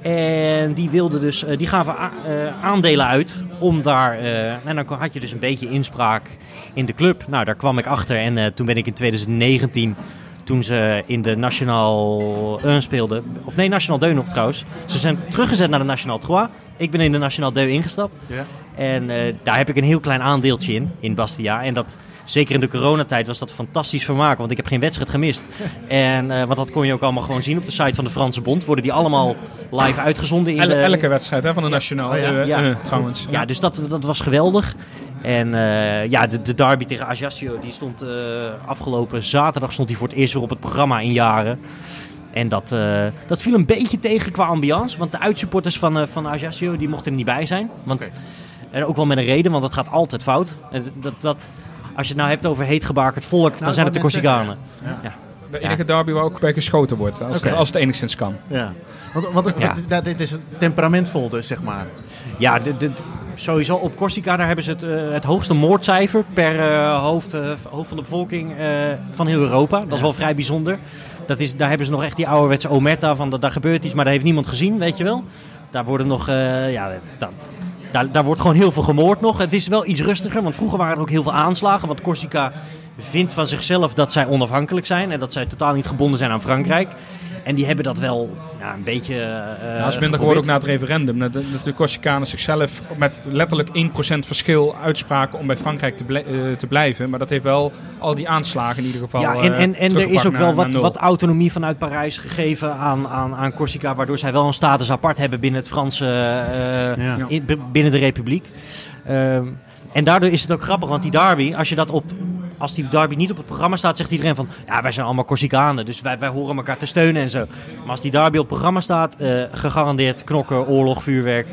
En die wilden dus, eh, die gaven eh, aandelen uit om daar, eh, en dan had je dus een beetje inspraak in de club. Nou, daar kwam ik achter en toen ben ik in 2019, toen ze in de Nationaal 1 speelden, of nee, Nationaal Deux nog trouwens. Ze zijn teruggezet naar de Nationaal 3. Ik ben in de Nationaal Deux ingestapt. Ja. En eh, daar heb ik een heel klein aandeeltje in, in Bastia. En dat, zeker in de coronatijd was dat fantastisch vermaak, want ik heb geen wedstrijd gemist. En, eh, want dat kon je ook allemaal gewoon zien op de site van de Franse Bond. Worden die allemaal live uitgezonden in El- de... elke wedstrijd hè, van de Nationaal. Oh ja. eh, Ja. eh, trouwens. Ja, dus dat, dat was geweldig. En eh, ja, de, de derby tegen Ajaccio, die stond eh, afgelopen zaterdag stond die voor het eerst weer op het programma in jaren. En dat, eh, dat viel een beetje tegen qua ambiance. Want de uitsupporters van, eh, van Ajaccio, die mochten er niet bij zijn. Want. En ook wel met een reden, want het gaat altijd fout. En dat, dat, als je het nou hebt over heetgebakerd volk, dan Nou, zijn het de Corsicanen. zeggen, Ja. De enige derby waar ook bij geschoten wordt. Als, het, als het enigszins kan. Ja. Want, want Ja. dat- dit is temperamentvol dus, zeg maar. Ja, de, de, de- sowieso op Corsica daar hebben ze het, eh, het hoogste moordcijfer per eh, hoofd, eh, hoofd van de bevolking eh, van heel Europa. Dat is wel vrij bijzonder. Dat is, daar hebben ze nog echt die ouderwetse omerta van dat daar gebeurt iets, maar daar heeft niemand gezien, weet je wel. Daar worden nog, eh, ja, daar, daar, wordt gewoon heel veel gemoord nog. Het is wel iets rustiger, want vroeger waren er ook heel veel aanslagen. Want Corsica vindt van zichzelf dat zij onafhankelijk zijn en dat zij totaal niet gebonden zijn aan Frankrijk. En die hebben dat wel ja, een beetje. eh Ja, dat is minder geworden ook na het referendum. Dat de, Corsicanen zichzelf met letterlijk 1% verschil uitspraken om bij Frankrijk te, ble- eh, te blijven. Maar dat heeft wel al die aanslagen in ieder geval Ja, en, eh, en, en er is ook naar- wel wat, wat autonomie vanuit Parijs gegeven aan, aan, aan Corsica, waardoor zij wel een status apart hebben binnen het Franse, eh, Ja. in- b- binnen de Republiek. Ehm, en daardoor is het ook grappig, want die derby, als je dat op, als die derby niet op het programma staat, zegt iedereen van, ja, wij zijn allemaal Corsicanen, dus wij, wij horen elkaar te steunen en zo. Maar als die derby op het programma staat, eh, gegarandeerd knokken, oorlog, vuurwerk.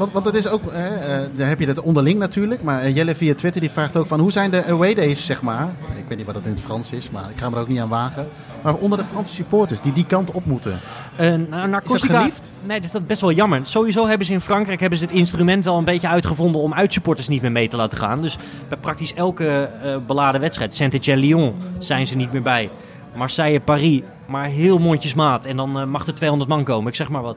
Want, want het is ook, hè, eh, daar heb je dat onderling natuurlijk. Maar eh, Jelle via Twitter die vraagt ook van hoe zijn de away days, zeg maar. Ik weet niet wat dat in het Frans is, maar ik ga me er ook niet aan wagen. Maar onder de Franse supporters die die kant op moeten. Eh, naar, naar dat Corsica, geliefd? Nee, dat is dat best wel jammer. Sowieso hebben ze in Frankrijk hebben ze het instrument wel een beetje uitgevonden om uitsupporters niet meer mee te laten gaan. Dus bij praktisch elke eh, beladen wedstrijd, Saint-Etienne-Lyon, zijn ze niet meer bij. Marseille-Paris, maar heel mondjesmaat. En dan eh, mag er 200 man komen, ik zeg maar wat.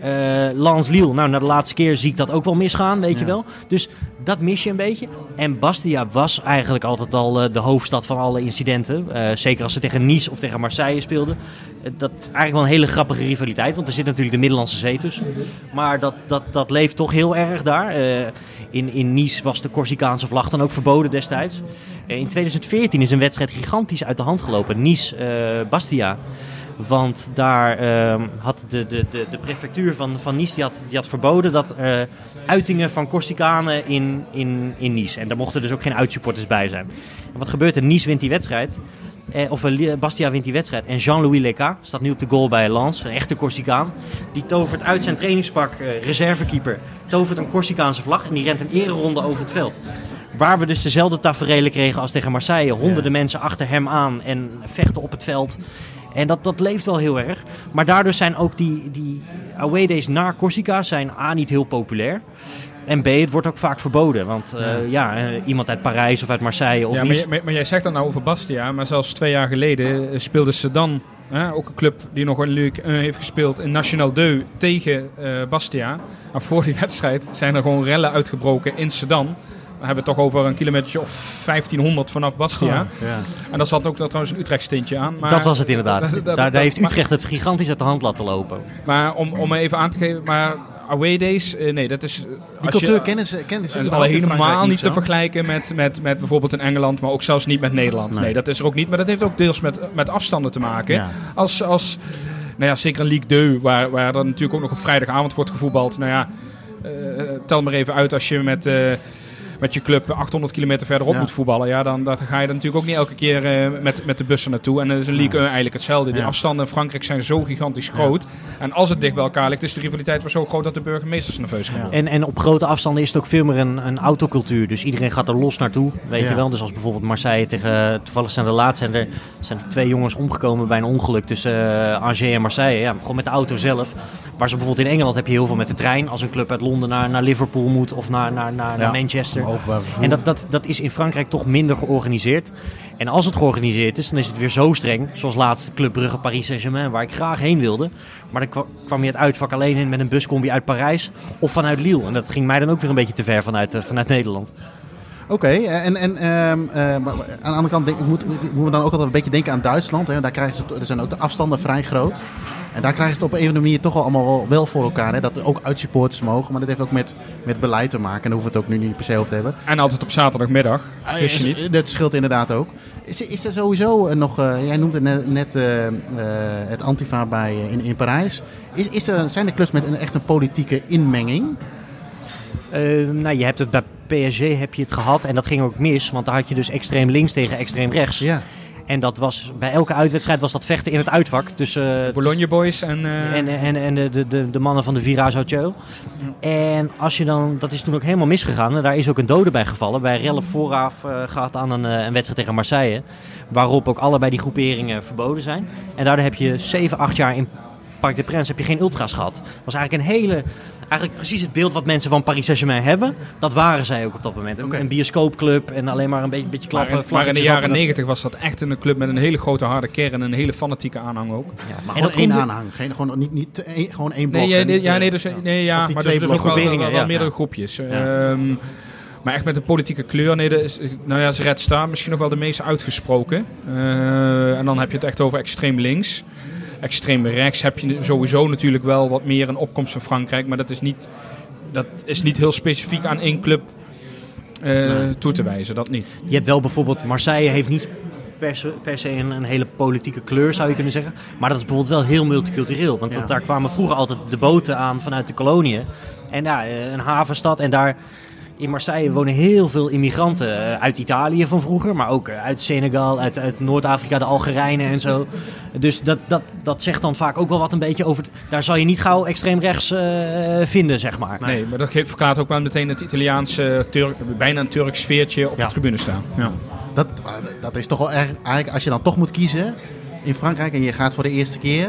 Eh Lens-Lille, nou na de laatste keer zie ik dat ook wel misgaan, weet je wel. Dus dat mis je een beetje. En Bastia was eigenlijk altijd al eh, de hoofdstad van alle incidenten. Zeker als ze tegen Nice of tegen Marseille speelden. Dat is eigenlijk wel een hele grappige rivaliteit, want er zit natuurlijk de Middellandse Zee tussen. Maar dat, dat, dat leeft toch heel erg daar. In, in Nice was de Corsicaanse vlag dan ook verboden destijds. In 2014 is een wedstrijd gigantisch uit de hand gelopen. Nice-Bastia. Want daar ehm, had de, de, de, de prefectuur van, van Nice die had, die had verboden dat uitingen van Corsicanen in, in, in Nice. En daar mochten dus ook geen uitsupporters bij zijn. En wat gebeurt er? Nice wint die wedstrijd. Eh, of eh, Bastia wint die wedstrijd. En Jean-Louis Leca staat nu op de goal bij Lens. Een echte Corsicaan. Die tovert uit zijn trainingspak, eh, reservekeeper, tovert een Corsicaanse vlag. En die rent een ereronde over het veld. Waar we dus dezelfde taferelen kregen als tegen Marseille. Honderden mensen achter hem aan en vechten op het veld. En dat, dat leeft wel heel erg. Maar daardoor zijn ook die, die away days naar Corsica zijn A, niet heel populair. En B, het wordt ook vaak verboden. Want eh, ja, eh, iemand uit Parijs of uit Marseille of ja, maar, maar, maar jij zegt dan nou over Bastia, maar zelfs twee jaar geleden eh, speelde Sedan, ook een club die nog een Ligue 1 heeft gespeeld, in National 2 tegen Bastia. Maar voor die wedstrijd zijn er gewoon rellen uitgebroken in Sedan. We hebben het toch over een kilometer of 1500 vanaf Bastia. Ja. En daar zat ook nog trouwens een Utrecht stintje aan. Maar, dat was het inderdaad. dat- dat- daar, daar dat- heeft maar- Utrecht het gigantisch uit de hand laten lopen. Maar om, om even aan te geven, maar away days, eh, nee, dat is... Die als cultuur kennen ze, kennen dat in helemaal niet te vergelijken met, met, met bijvoorbeeld in Engeland, maar ook zelfs niet met Nederland. Nee. Nee, dat is er ook niet. Maar dat heeft ook deels met, met afstanden te maken. Ja. Als, als, nou ja, zeker een Ligue 2, waar, waar dan natuurlijk ook nog op vrijdagavond wordt gevoetbald. Nou ja, eh, tel maar even uit als je met, eh, met je club 800 kilometer verderop Ja. moet voetballen. Ja, dan, dan ga je er natuurlijk ook niet elke keer eh, met, met de bussen naartoe. En dan is een Ligue 1 eigenlijk hetzelfde. Die Ja. afstanden in Frankrijk zijn zo gigantisch groot. En als het dicht bij elkaar ligt, is de rivaliteit wel zo groot dat de burgemeesters nerveus gaan. En, en op grote afstanden is het ook veel meer een, een autocultuur. Dus iedereen gaat er los naartoe, weet Ja. je wel. Dus als bijvoorbeeld Marseille tegen... Toevallig zijn er laatst zijn er, zijn er twee jongens omgekomen bij een ongeluk tussen eh, Angers en Marseille. Ja, gewoon met de auto zelf. Waar ze bijvoorbeeld in Engeland heb je heel veel met de trein. Als een club uit Londen naar, naar Liverpool moet of naar, naar, naar, Ja, naar Manchester. Openbaar vervoer. En dat, dat, dat is in Frankrijk toch minder georganiseerd. En als het georganiseerd is, dan is het weer zo streng. Zoals laatst Club Brugge Paris Saint-Germain, waar ik graag heen wilde. Maar dan kwa- kwam je het uitvak alleen in met een buscombi uit Parijs of vanuit Lille. En dat ging mij dan ook weer een beetje te ver vanuit, eh, vanuit Nederland. Oké, en, en ehm, eh, maar aan de andere kant denk, ik moet, ik moet me dan ook altijd een beetje denken aan Duitsland. Hè. Daar krijgen ze, er zijn ook de afstanden vrij groot. En daar krijgen ze het op een of andere manier toch wel allemaal wel, voor elkaar. Hè. Dat er ook uitsupporters mogen. Maar dat heeft ook met, met beleid te maken. En daar hoeven we het ook nu niet per se over te hebben. En altijd op zaterdagmiddag. Ah, Wist je niet? Dat scheelt inderdaad ook. Is, is er sowieso eh, nog, eh, jij noemde net, net eh, eh, het Antifa bij, in, in Parijs. Is, is er, zijn er clubs met een echt een politieke inmenging? Eh, nou, je hebt het bij PSG heb je het gehad en dat ging ook mis. Want daar had je dus extreem links tegen extreem rechts. Ja. En dat was, bij elke uitwedstrijd was dat vechten in het uitvak. tussen eh, Bologna Boys en... eh, En, en, en de, de, de, de mannen van de Virage Hotel. En als je dan, dat is toen ook helemaal misgegaan. En daar is ook een dode bij gevallen. Bij rellen vooraf eh, gaat aan een, eh, een wedstrijd tegen Marseille. Waarop ook allebei die groeperingen verboden zijn. En daardoor heb je 7, 8 jaar in Parc des Princes heb je geen ultras gehad. Dat was eigenlijk een hele... Eigenlijk precies het beeld wat mensen van Paris Saint-Germain hebben. Dat waren zij ook op dat moment. Een, bioscoopclub en alleen maar een beetje, beetje maar, klappen. in, maar in de jaren negentig was dat echt een club met een hele grote harde kern en een hele fanatieke aanhang ook. Ja. Maar En gewoon één aanhang. Geen, gewoon, niet, niet gewoon één blok. Nee, ja, en nee, niet, ja, eh, nee, dus, nee, ja maar twee dus, dus ook wel, blokken. wel, wel Ja. meerdere Ja. groepjes. Ja. Ehm, maar echt met een politieke kleur, nee, is, nou ja, Red Star misschien nog wel de meest uitgesproken. Eh, en dan heb je het echt over extreem links. Extreem rechts heb je sowieso natuurlijk wel wat meer een opkomst van Frankrijk, maar dat is niet, dat is niet heel specifiek aan één club eh, toe te wijzen, dat niet. Je hebt wel bijvoorbeeld, Marseille heeft niet per se, per se een, een hele politieke kleur, zou je kunnen zeggen. Maar dat is bijvoorbeeld wel heel multicultureel. Want Ja. dat- daar kwamen vroeger altijd de boten aan vanuit de koloniën. En ja, eh, een havenstad. En daar in Marseille wonen heel veel immigranten eh, uit Italië van vroeger. Maar ook eh, uit Senegal, uit, uit Noord-Afrika, de Algerijnen en zo. Dus dat, dat, dat zegt dan vaak ook wel wat een beetje over... Daar zal je niet gauw extreem rechts eh, vinden, zeg maar. Nee, maar dat geeft verklaart ook wel meteen het Italiaanse, Turk, bijna een Turks sfeertje op Ja. de tribune staan. Ja. Dat, dat is toch wel erg. Eigenlijk, als je dan toch moet kiezen in Frankrijk en je gaat voor de eerste keer.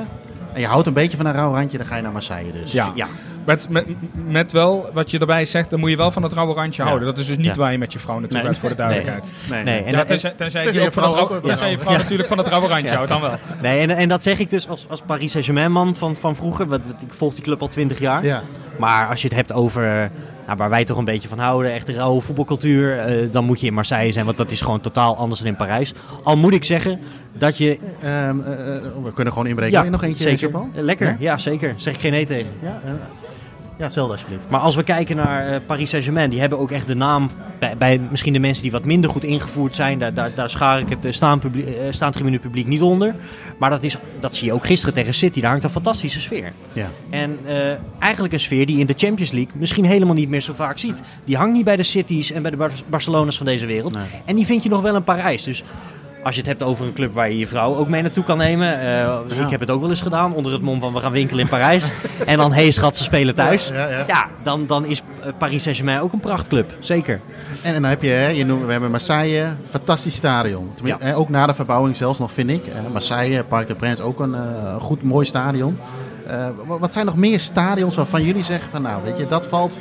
En je houdt een beetje van een rauw randje, dan ga je naar Marseille dus. Ja. Ja, Met, met, met wel, wat je erbij zegt, dan moet je wel van het rauwe randje Ja. houden. Dat is dus niet Ja. waar je met je vrouw naartoe Nee. gaat, voor de duidelijkheid. Nee, Nee, nee. en ja, dat- tenzij, tenzij Tenzij je van vrouw rauwe- ook- tenzij je vrouw Ja. natuurlijk van het rauwe randje Ja. houdt, dan wel. Nee, en, en dat zeg ik dus als, als Paris Saint-Germain man van, van vroeger. Want ik volg die club al twintig jaar. Ja. Maar als je het hebt over nou, waar wij toch een beetje van houden, echt de rauwe voetbalcultuur, eh, dan moet je in Marseille zijn, want dat is gewoon totaal anders dan in Parijs. Al moet ik zeggen dat je... Ehm, eh, eh, we kunnen gewoon inbreken. Wil je nog eentje, zeker. Eh, Lekker, Ja? ja? zeker. Zeg ik geen nee tegen. Ja, ja, zelf alsjeblieft. Maar als we kijken naar eh, Paris Saint-Germain, die hebben ook echt de naam bij, bij misschien de mensen die wat minder goed ingevoerd zijn. Daar, daar, daar schaar ik het eh, staanpubliek- eh, staantribune publiek niet onder. Maar dat, is, dat zie je ook gisteren tegen City. Daar hangt een fantastische sfeer. Ja. En eh, eigenlijk een sfeer die je in de Champions League misschien helemaal niet meer zo vaak ziet. Die hangt niet bij de Cities en bij de Bar- Barcelona's van deze wereld. Nee. En die vind je nog wel in Parijs. Dus als je het hebt over een club waar je je vrouw ook mee naartoe kan nemen. eh, Ik heb het ook wel eens gedaan onder het mom van we gaan winkelen in Parijs. en dan, hé hey, schat, ze spelen thuis. Ja, ja, ja. Ja, dan, dan is eh, Paris Saint-Germain ook een prachtclub. Zeker. En, en dan heb je, hè, je noemt, we hebben Marseille, fantastisch stadion. Eh, ook na de verbouwing zelfs nog, vind ik. Marseille, Parc des Princes, ook een goed, mooi stadion. Wa- wat zijn nog meer stadions waarvan jullie zeggen van, nou, weet je, dat valt,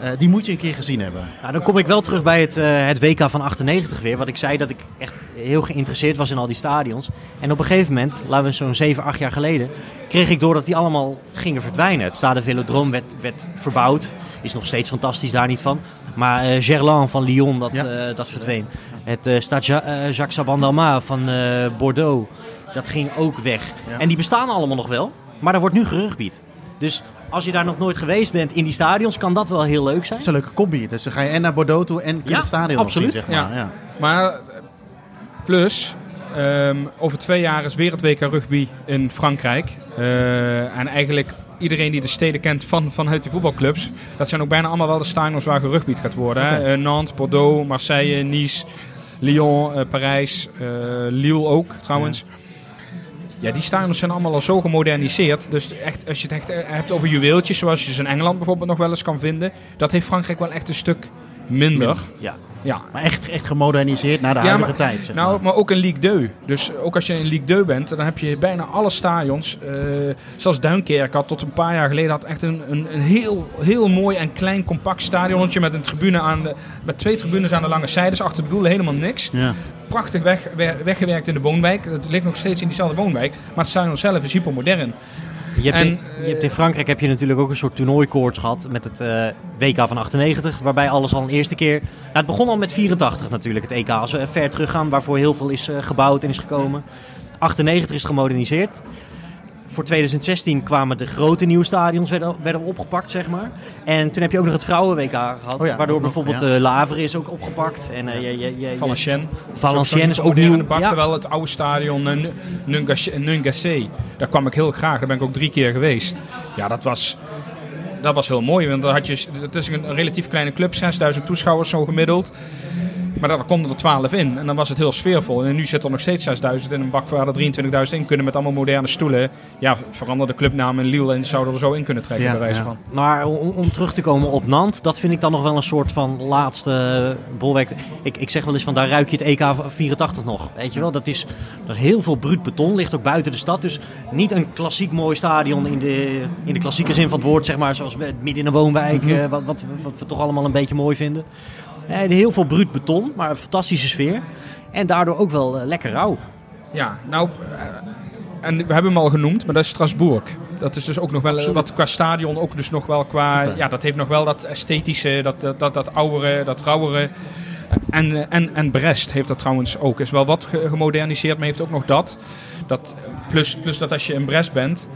eh, die moet je een keer gezien hebben. Nou, dan kom ik wel terug bij het, eh, het WK van 98 weer. Wat ik zei dat ik echt heel geïnteresseerd was in al die stadions. En op een gegeven moment, laten we zo'n 7, 8 jaar geleden, kreeg ik door dat die allemaal gingen verdwijnen. Het Stade Velodrome werd, werd verbouwd. Is nog steeds fantastisch, daar niet van. Maar eh Gerland van Lyon, dat, Ja. dat verdween. Het Stade Ja- Jacques Sabandama van Bordeaux, dat ging ook weg. Ja. En die bestaan allemaal nog wel, maar daar wordt nu gerugbied. Dus als je daar nog nooit geweest bent in die stadions, kan dat wel heel leuk zijn. Dat is een leuke combi. Dus dan ga je en naar Bordeaux toe en kun je Ja, het stadion nog absoluut. zien, zeg maar. Ja. Ja. Maar plus, ehm, over twee jaar is weer het WK rugby in Frankrijk. Eh, en eigenlijk iedereen die de steden kent van, vanuit die voetbalclubs, dat zijn ook bijna allemaal wel de stadions waar gerugbied gaat worden. hè. Eh, Nantes, Bordeaux, Marseille, Nice, Lyon, eh, Parijs, eh, Lille ook trouwens. Ja, die stadions zijn allemaal al zo gemoderniseerd. Dus echt, als je het echt hebt over juweeltjes, zoals je ze in Engeland bijvoorbeeld nog wel eens kan vinden, dat heeft Frankrijk wel echt een stuk minder. Ja. Ja, Maar echt, echt gemoderniseerd naar de Ja, huidige maar- tijd, zeg nou, maar. maar ook een Ligue 2. Dus ook als je in Ligue 2 bent, dan heb je bijna alle stadions. eh zelfs Duinkerk had tot een paar jaar geleden had echt een, een, een heel, heel mooi en klein compact stadionnetje met een tribune aan de, met twee tribunes aan de lange zijdes. Achter de doel helemaal niks. Ja. Prachtig weg, we- weggewerkt in de woonwijk. Het ligt nog steeds in diezelfde woonwijk. Maar het stadion zelf is hypermodern. Je hebt, En, in, je hebt in Frankrijk heb je natuurlijk ook een soort toernooikoorts gehad met het eh, WK van 98, waarbij alles al een eerste keer... Nou, het begon al met 84 natuurlijk, het EK, als we ver teruggaan, waarvoor heel veel is eh, gebouwd en is gekomen. 98 is gemoderniseerd. Voor 2016 kwamen de grote nieuwe stadions werden, werden opgepakt, zeg maar. En toen heb je ook nog het vrouwen-WK gehad, Oh ja, waardoor bijvoorbeeld ja. de Lavre is ook opgepakt. En, eh, je, je, je, je- Valenciennes. Valenciennes is ook nieuw. Bak, Ja. Terwijl het oude stadion eh, Nu- Nungassé, Nungassé, daar kwam ik heel graag. Daar ben ik ook drie keer geweest. Ja, dat was, dat was heel mooi. Want dan had je, het is een relatief kleine club, 6000 toeschouwers zo gemiddeld. Maar daar konden er 12 in. En dan was het heel sfeervol. En nu zitten er nog steeds 6000 in een bak waar er 23.000 in kunnen met allemaal moderne stoelen. Ja, verander de clubnaam in Lille en zouden er zo in kunnen trekken, Ja, bij wijze ja. van. Maar om, om terug te komen op Nantes, dat vind ik dan nog wel een soort van laatste bolwerk. Ik, ik zeg wel eens van daar ruik je het EK 84 nog. Weet je wel, dat is, dat is heel veel bruut beton, ligt ook buiten de stad. Dus niet een klassiek mooi stadion in de, in de klassieke zin van het woord, zeg maar, zoals midden in een woonwijk, Mhm. eh, wat, wat, wat we toch allemaal een beetje mooi vinden. Eh, heel veel bruut beton, maar een fantastische sfeer. En daardoor ook wel eh, lekker rauw. Ja, nou, eh, en we hebben hem al genoemd, maar dat is Strasbourg. Dat is dus ook nog wel Absoluut. wat qua stadion, ook dus nog wel qua, ja, dat heeft nog wel dat esthetische, dat, dat, dat, dat oudere, dat rauwere. En, eh, en, en Brest heeft dat trouwens ook. Is wel wat ge- gemoderniseerd, maar heeft ook nog dat. dat plus, plus dat als je in Brest bent,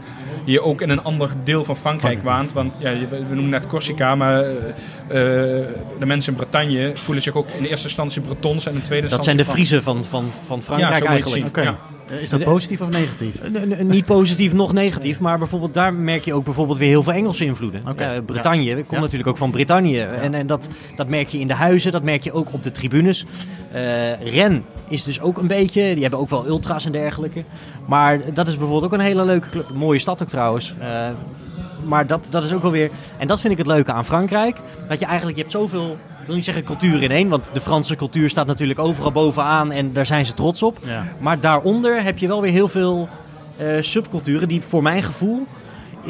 je ook in een ander deel van Frankrijk waant. Want ja, we noemen net Corsica, maar eh, eh, de mensen in Bretagne voelen zich ook in eerste instantie Bretons en in tweede Dat zijn instantie de Friezen van, van, van Frankrijk Ja, eigenlijk. Ja. Eh, Is dat positief of negatief? N- Niet positief, nog negatief. Maar bijvoorbeeld daar merk je ook bijvoorbeeld weer heel veel Engelse invloeden. Eh, ja. Bretagne komt Ja. natuurlijk ook van Brittannië. En, en dat, dat merk je in de huizen, dat merk je ook op de tribunes. Eh Ren is dus ook een beetje, die hebben ook wel ultra's en dergelijke. Maar dat is bijvoorbeeld ook een hele leuke, club. mooie stad ook trouwens. Eh, maar dat, dat is ook wel weer, en dat vind ik het leuke aan Frankrijk. Dat je eigenlijk, je hebt zoveel, ik wil niet zeggen cultuur in één. Want de Franse cultuur staat natuurlijk overal bovenaan en daar zijn ze trots op. Ja. Maar daaronder heb je wel weer heel veel eh, subculturen die voor mijn gevoel...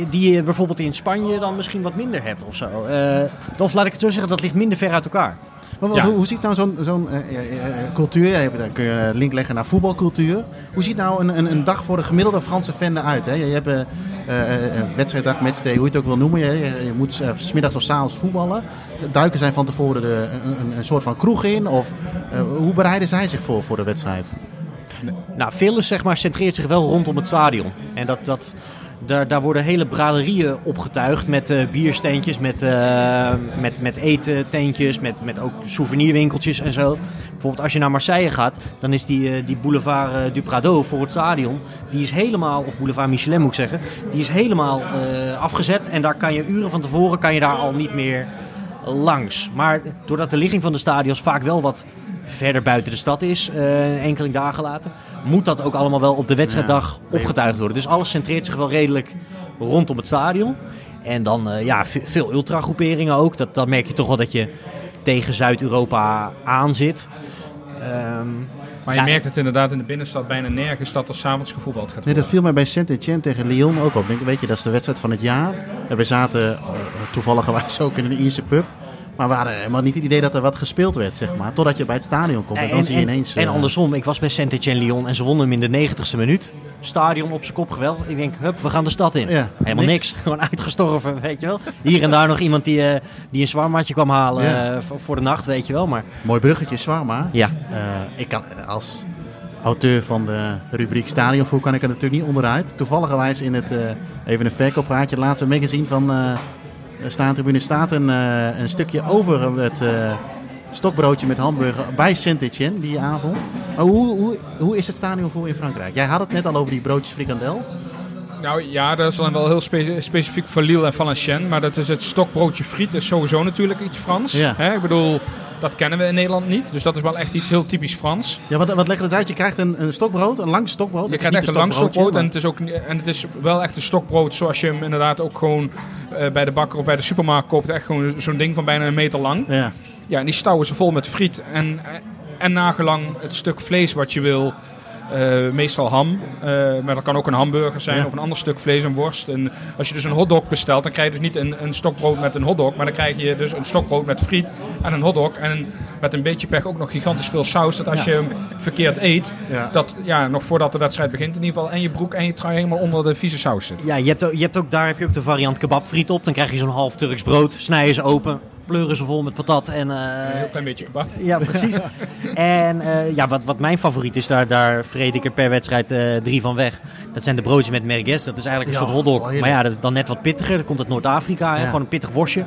die je bijvoorbeeld in Spanje dan misschien wat minder hebt of zo. Eh, of laat ik het zo zeggen, dat ligt minder ver uit elkaar. Maar Ja. hoe, hoe ziet nou zo'n zo'n eh, cultuur, ja, dan kun je een link leggen naar voetbalcultuur. Hoe ziet nou een, een, een dag voor de gemiddelde Franse fan eruit? Hè? Je, je hebt wedstrijddag, matchday, hoe je het ook wil noemen. Je, je, moet eh, smiddags of 's avonds voetballen. Duiken zijn van tevoren de, een, een, soort van kroeg in? Of eh, hoe bereiden zij zich voor voor de wedstrijd? Nou, zeg maar, centreert zich wel rondom het stadion. En dat, dat, daar, daar worden hele braderieën opgetuigd met eh, biersteentjes, met, eh met, met met, met ook souvenirwinkeltjes en zo. Bijvoorbeeld als je naar Marseille gaat, dan is die, eh, die boulevard du Prado voor het stadion, die is helemaal, of boulevard Michelin moet ik zeggen, die is helemaal afgezet. En daar kan je uren van tevoren, kan je daar al niet meer langs. Maar doordat de ligging van de stadions vaak wel wat verder buiten de stad is, eh, een enkeling dagen later, moet dat ook allemaal wel op de wedstrijddag Ja. opgetuigd worden. Dus alles centreert zich wel redelijk rondom het stadion. En dan eh, ja, ve- veel ultragroeperingen ook. Dat, dan merk je toch wel dat je tegen Zuid-Europa aan zit. Ehm, Maar je Ja. merkt het inderdaad in de binnenstad bijna nergens dat er s'avonds gevoetbald gaat Nee, dat viel mij bij Saint-Etienne tegen Lyon ook op. Denk, weet je, dat is de wedstrijd van het jaar. En we zaten eh, toevallig ook in een Ierse pub. Maar we hadden helemaal niet het idee dat er wat gespeeld werd, zeg maar. Totdat je bij het stadion komt en, dan zie je ineens... en eh, andersom, ik was bij Saint-Etienne-Lyon en ze wonnen hem in de 90ste minuut. Stadion op zijn kop geweldig. Ik denk, hup, we gaan de stad in. Ja, Helemaal niks. niks. Gewoon uitgestorven, weet je wel. Hier en daar nog iemand die, eh, die een zwarmaatje kwam halen Ja. eh, voor, de nacht, weet je wel. Maar Mooi bruggetje, Swarma. ja, ik kan als auteur van de rubriek Stadionvoer kan ik er natuurlijk niet onderuit. Toevalligerwijs in het, even een verkooppraatje, laatste magazine van Staantribune staat een, uh, een stukje over het stokbroodje met hamburger bij Saint-Etienne die avond. Maar hoe, hoe, hoe is het stadionvoer in Frankrijk? Jij had het net al over die broodjes frikandel. Nou ja, dat is dan wel heel spe specifiek voor Lille en Valenciennes. Maar dat is het stokbroodje friet is sowieso natuurlijk iets Frans. Ja. Hè? Ik bedoel, dat kennen we in Nederland niet. Dus dat is wel echt iets heel typisch Frans. Ja, wat, wat legt het uit? Je krijgt een, een stokbrood, een lang stokbrood. Je krijgt echt een lang stokbrood. En het, is ook, en het is wel echt een stokbrood zoals je hem inderdaad ook gewoon uh, bij de bakker of bij de supermarkt koopt. Echt gewoon zo'n ding van bijna een meter lang. Ja. Ja, en die stouwen ze vol met friet en, en nagelang het stuk vlees wat je wil. Uh, meestal ham, uh, maar dat kan ook een hamburger zijn Ja. of een ander stuk vlees en worst. En als je dus een hotdog bestelt, dan krijg je dus niet een, een stokbrood met een hotdog, maar dan krijg je dus een stokbrood met friet en een hotdog. En met een beetje pech ook nog gigantisch veel saus, dat als Ja. je hem verkeerd eet, Ja. dat ja, nog voordat de wedstrijd begint in ieder geval, en je broek en je trui helemaal onder de vieze saus zit. Ja, je hebt, ook, je hebt ook, daar heb je ook de variant kebabfriet op. Dan krijg je zo'n half Turks brood, snijden ze open, pleuren ze vol met patat en... eh, Een heel klein beetje kebab. Ja, precies. en eh, ja, wat, wat mijn favoriet is, daar, daar vreet ik er per wedstrijd eh, drie van weg. Dat zijn de broodjes met merguez. Dat is eigenlijk een Ja, soort hotdog. oh, maar ja, dat dan net wat pittiger. Dat komt uit Noord-Afrika. Gewoon een pittig worstje.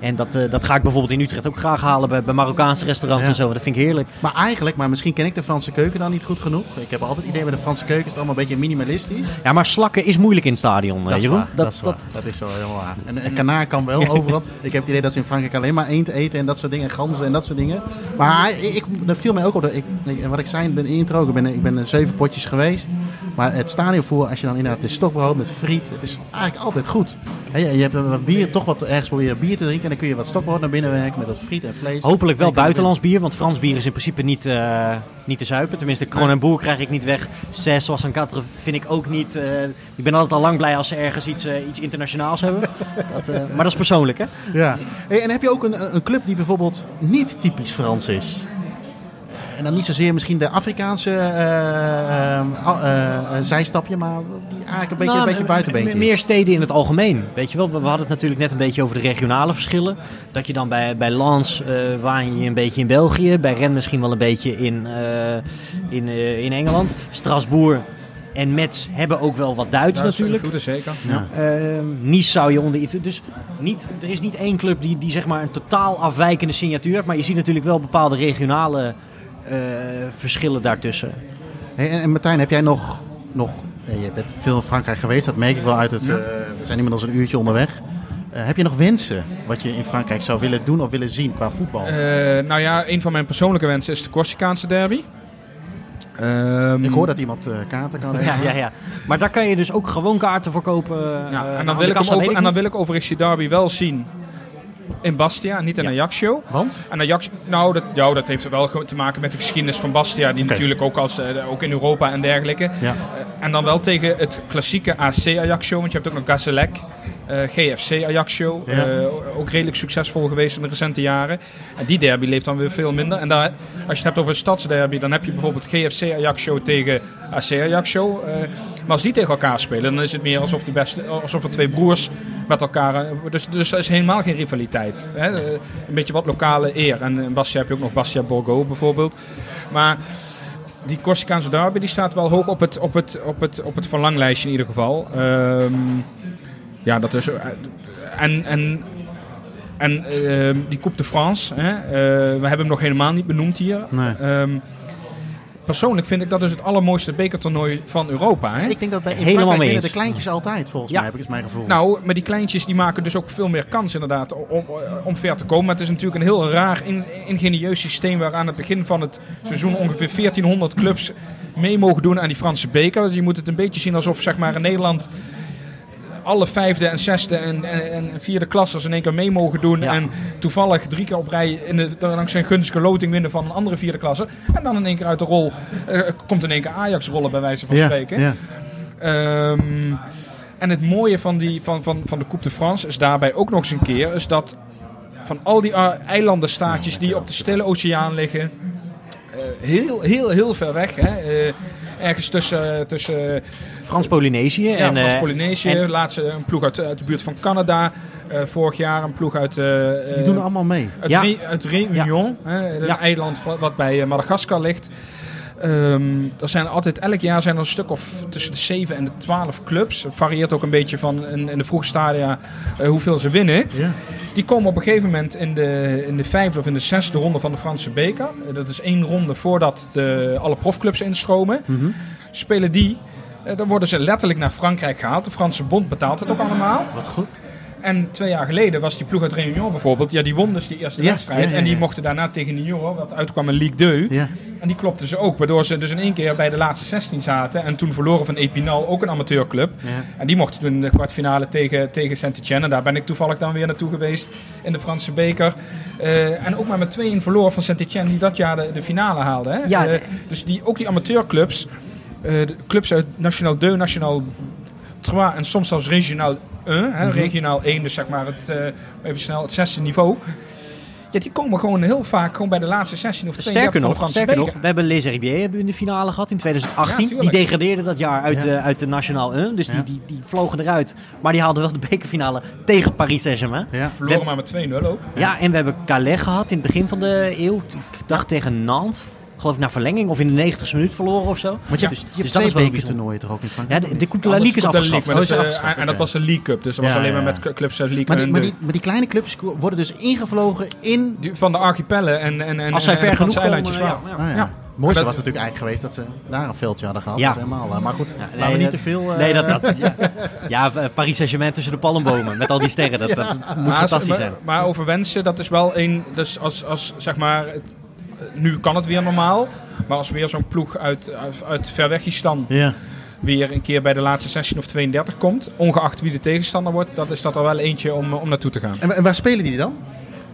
En dat, eh, dat ga ik bijvoorbeeld in Utrecht ook graag halen bij, bij Marokkaanse restaurants Ja. en zo. Dat vind ik heerlijk. Maar eigenlijk, maar misschien ken ik de Franse keuken dan niet goed genoeg. Ik heb altijd het idee bij de Franse keuken is het allemaal een beetje minimalistisch. Ja, maar slakken is moeilijk in het stadion, eh, Dat is Jeroen. waar, dat, is waar. Dat is zo helemaal waar. En een kanaar kan wel overal. Ik heb het idee dat ze in Frankrijk alleen maar eend eten en dat soort dingen. En ganzen en dat soort dingen. Maar ik, dat viel mij ook op. Dat ik, wat ik zei in de intro, ik ben, ik ben in zeven potjes geweest. Maar het stadionvoer, als je dan inderdaad het stokbrood met friet. Het is eigenlijk altijd goed. Je hebt bier, toch wat ergens proberen bier te drinken. En dan kun je wat stokbrood naar binnen werken met wat friet en vlees. Hopelijk wel buitenlands bier, want Frans bier is in principe niet, eh, niet te zuipen. Tenminste, Kronenboer krijg ik niet weg. Zes, zoals een Quatre, vind ik ook niet. eh, ik ben altijd al lang blij als ze ergens iets, eh, iets internationaals hebben. Dat, maar dat is persoonlijk, hè? Ja. Hey, en heb je ook een, een club die bijvoorbeeld niet typisch Frans is? En dan niet zozeer misschien de Afrikaanse eh, eh, eh, zijstapje, maar die eigenlijk een beetje, Nou, een beetje buitenbeentje. Meer steden in het algemeen. Weet je wel, we we hadden het natuurlijk net een beetje over de regionale verschillen. Dat je dan bij, bij Lens eh waan je een beetje in België. Bij Rennes misschien wel een beetje in, eh, in, eh, in Engeland. Strasbourg en Metz hebben ook wel wat Duits Dat is natuurlijk. invloeden, zeker. Ja. Ehm, Nice zou je onder iets. Dus niet, er is niet één club die, die zeg maar een totaal afwijkende signatuur heeft. Maar je ziet natuurlijk wel bepaalde regionale verschillen daartussen. Hey, en, Martijn, heb jij nog, nog eh, je bent veel in Frankrijk geweest, dat merk ik wel uit het, eh, we zijn inmiddels een uurtje onderweg. Eh, heb je nog wensen wat je in Frankrijk zou willen doen of willen zien qua voetbal? Eh, nou ja, een van mijn persoonlijke wensen is de Corsicaanse derby. Ehm, ik hoor dat iemand eh, kaarten kan Ja, regelen. ja, ja. Maar daar kan je dus ook gewoon kaarten voor kopen. Ja, eh, en, dan wil ik over, en dan wil ik overigens die derby wel zien in Bastia, niet in Ja. Ajax-show. Want? En Ajax, nou, dat, ja, dat heeft wel te maken met de geschiedenis van Bastia, die natuurlijk ook, als, eh, ook in Europa en dergelijke. Ja. Eh, en dan wel tegen het klassieke AC Ajax-show, want je hebt ook nog Gazzelec, eh, GFC Ajax-show. Ja. ook redelijk succesvol geweest in de recente jaren. En die derby leeft dan weer veel minder. En daar, als je het hebt over een stadsderby, dan heb je bijvoorbeeld GFC Ajax-show tegen AC Ajax-show. Eh, maar als die tegen elkaar spelen, dan is het meer alsof, de beste, alsof er twee broers met elkaar... Dus, dus er is helemaal geen rivaliteit. Hè? Eh, een beetje wat lokale eer. En in Bastia heb je ook nog Bastia Borgo bijvoorbeeld. Maar die Corsicaanse derby die staat wel hoog op het, op het, op het, op het verlanglijstje in ieder geval. Ehm, ja, dat is... eh, En, en, en ehm, die Coupe de France, hè, eh, we hebben hem nog helemaal niet benoemd hier. Nee. Ehm, persoonlijk vind ik dat dus het allermooiste bekertoernooi van Europa. Hè? Ik denk dat bij in Helemaal winnen de kleintjes altijd, volgens Ja. mij, heb ik is mijn gevoel. Nou, maar die kleintjes die maken dus ook veel meer kans inderdaad om, om ver te komen. Maar het is natuurlijk een heel raar, in, ingenieus systeem waar aan het begin van het seizoen ongeveer 1400 clubs mee mogen doen aan die Franse beker. Dus je moet het een beetje zien alsof zeg maar in Nederland alle vijfde en zesde en, en, en vierde klassers in één keer mee mogen doen. Ja. En toevallig drie keer op rij in de, dankzij een gunstige loting winnen van een andere vierde klasse. En dan in één keer uit de rol eh, komt in één keer Ajax rollen bij wijze van ja, spreken. ja. Ehm, en het mooie van, die, van, van, van de Coupe de France is daarbij ook nog eens een keer... is dat van al die uh, eilandenstaatjes die op de Stille Oceaan liggen... eh, heel, heel, heel ver weg, hè, eh, ergens tussen... tussen Frans-Polynesië. ja, en, eh, Frans-Polynesië, en- laatst eh, een ploeg uit, uit de buurt van Canada. eh, vorig jaar een ploeg uit... eh, Die doen allemaal mee. uit, Ja. Re- uit Réunion, hè, een Ja. eiland wat bij Madagaskar ligt. Ehm, er zijn altijd, elk jaar zijn er een stuk of tussen de 7 en de 12 clubs. Het varieert ook een beetje van in, in de vroege stadia eh, hoeveel ze winnen. Ja. Die komen op een gegeven moment in de, in de vijfde of in de zesde ronde van de Franse beker. Eh, Dat is één ronde voordat de, alle profclubs instromen. Mhm. Spelen die, eh, dan worden ze letterlijk naar Frankrijk gehaald. De Franse bond betaalt het ook allemaal. Wat goed. En twee jaar geleden was die ploeg uit Réunion bijvoorbeeld. Ja, die won dus die eerste wedstrijd. ja, ja, En die mochten daarna tegen Niort, wat uitkwam in Ligue 2. Ja. En die klopten ze ook. Waardoor ze dus in één keer bij de laatste 16 zaten. En toen verloren van Epinal, ook een amateurclub. Ja. En die mochten toen in de kwartfinale tegen, tegen Saint-Etienne. En daar ben ik toevallig dan weer naartoe geweest in de Franse beker. Eh, en ook maar met 2-1 verloor van Saint-Etienne, die dat jaar de, de finale haalde. Hè? Ja. Eh, dus die, ook die amateurclubs, eh, de clubs uit National 2, National 3 en soms zelfs Regionaal 1, hè, Mhm. regionaal 1, dus zeg maar het, eh, even snel, het zesde niveau. Ja, die komen gewoon heel vaak gewoon bij de laatste 16 of 32 Sterker van nog, Franse sterker beker. nog, we hebben Les Herbiers hebben we in de finale gehad in 2018. Ja, die tuurlijk. degradeerden dat jaar uit, Ja. eh, uit de Nationaal 1. Dus Ja. die, die, die vlogen eruit. Maar die haalden wel de bekerfinale tegen Paris Saint-Germain. Ja. Verloren We- maar met 2-0 ook. Ja, en we hebben Calais gehad in het begin van de eeuw. Ik dacht tegen Nantes. Geloof ik naar verlenging of in de 90ste minuut verloren of zo. Want je, dus, hebt- je dus hebt dat twee is wel bijzonder. bekertoernooien toch ook in Ja, Frankrijk? de, de niet? Coupe de la Ligue is afgeschaft. de League, maar is dat is, eh, afgeschaft, en dat was de League Cup, dus dat was Ja, alleen maar ja, met ja. clubs uit League maar, die, maar, die, maar die kleine clubs worden dus ingevlogen in... die- van de archipellen en, en, en Als zij ver genoeg komen, ja, ja. Ja. Ja. Het mooiste Maar was natuurlijk eigenlijk geweest dat ze daar een veldje hadden gehad. Ja. Is helemaal, eh, maar goed, Ja, laten we niet te veel... eh, Nee, dat, dat, ja, ja, eh, Paris Saint-Germain tussen de palmbomen met al die sterren. Dat, dat moet Maar, fantastisch maar, zijn. maar over wensen, dat is wel een. Dus als, als zeg maar. Het, nu kan het weer normaal. Maar als weer zo'n ploeg uit, uit, uit Verwegistan Ja. weer een keer bij de laatste 16 of 32 komt. Ongeacht wie de tegenstander wordt. Dan is dat er wel eentje om, om naartoe te gaan. En, en waar spelen die dan?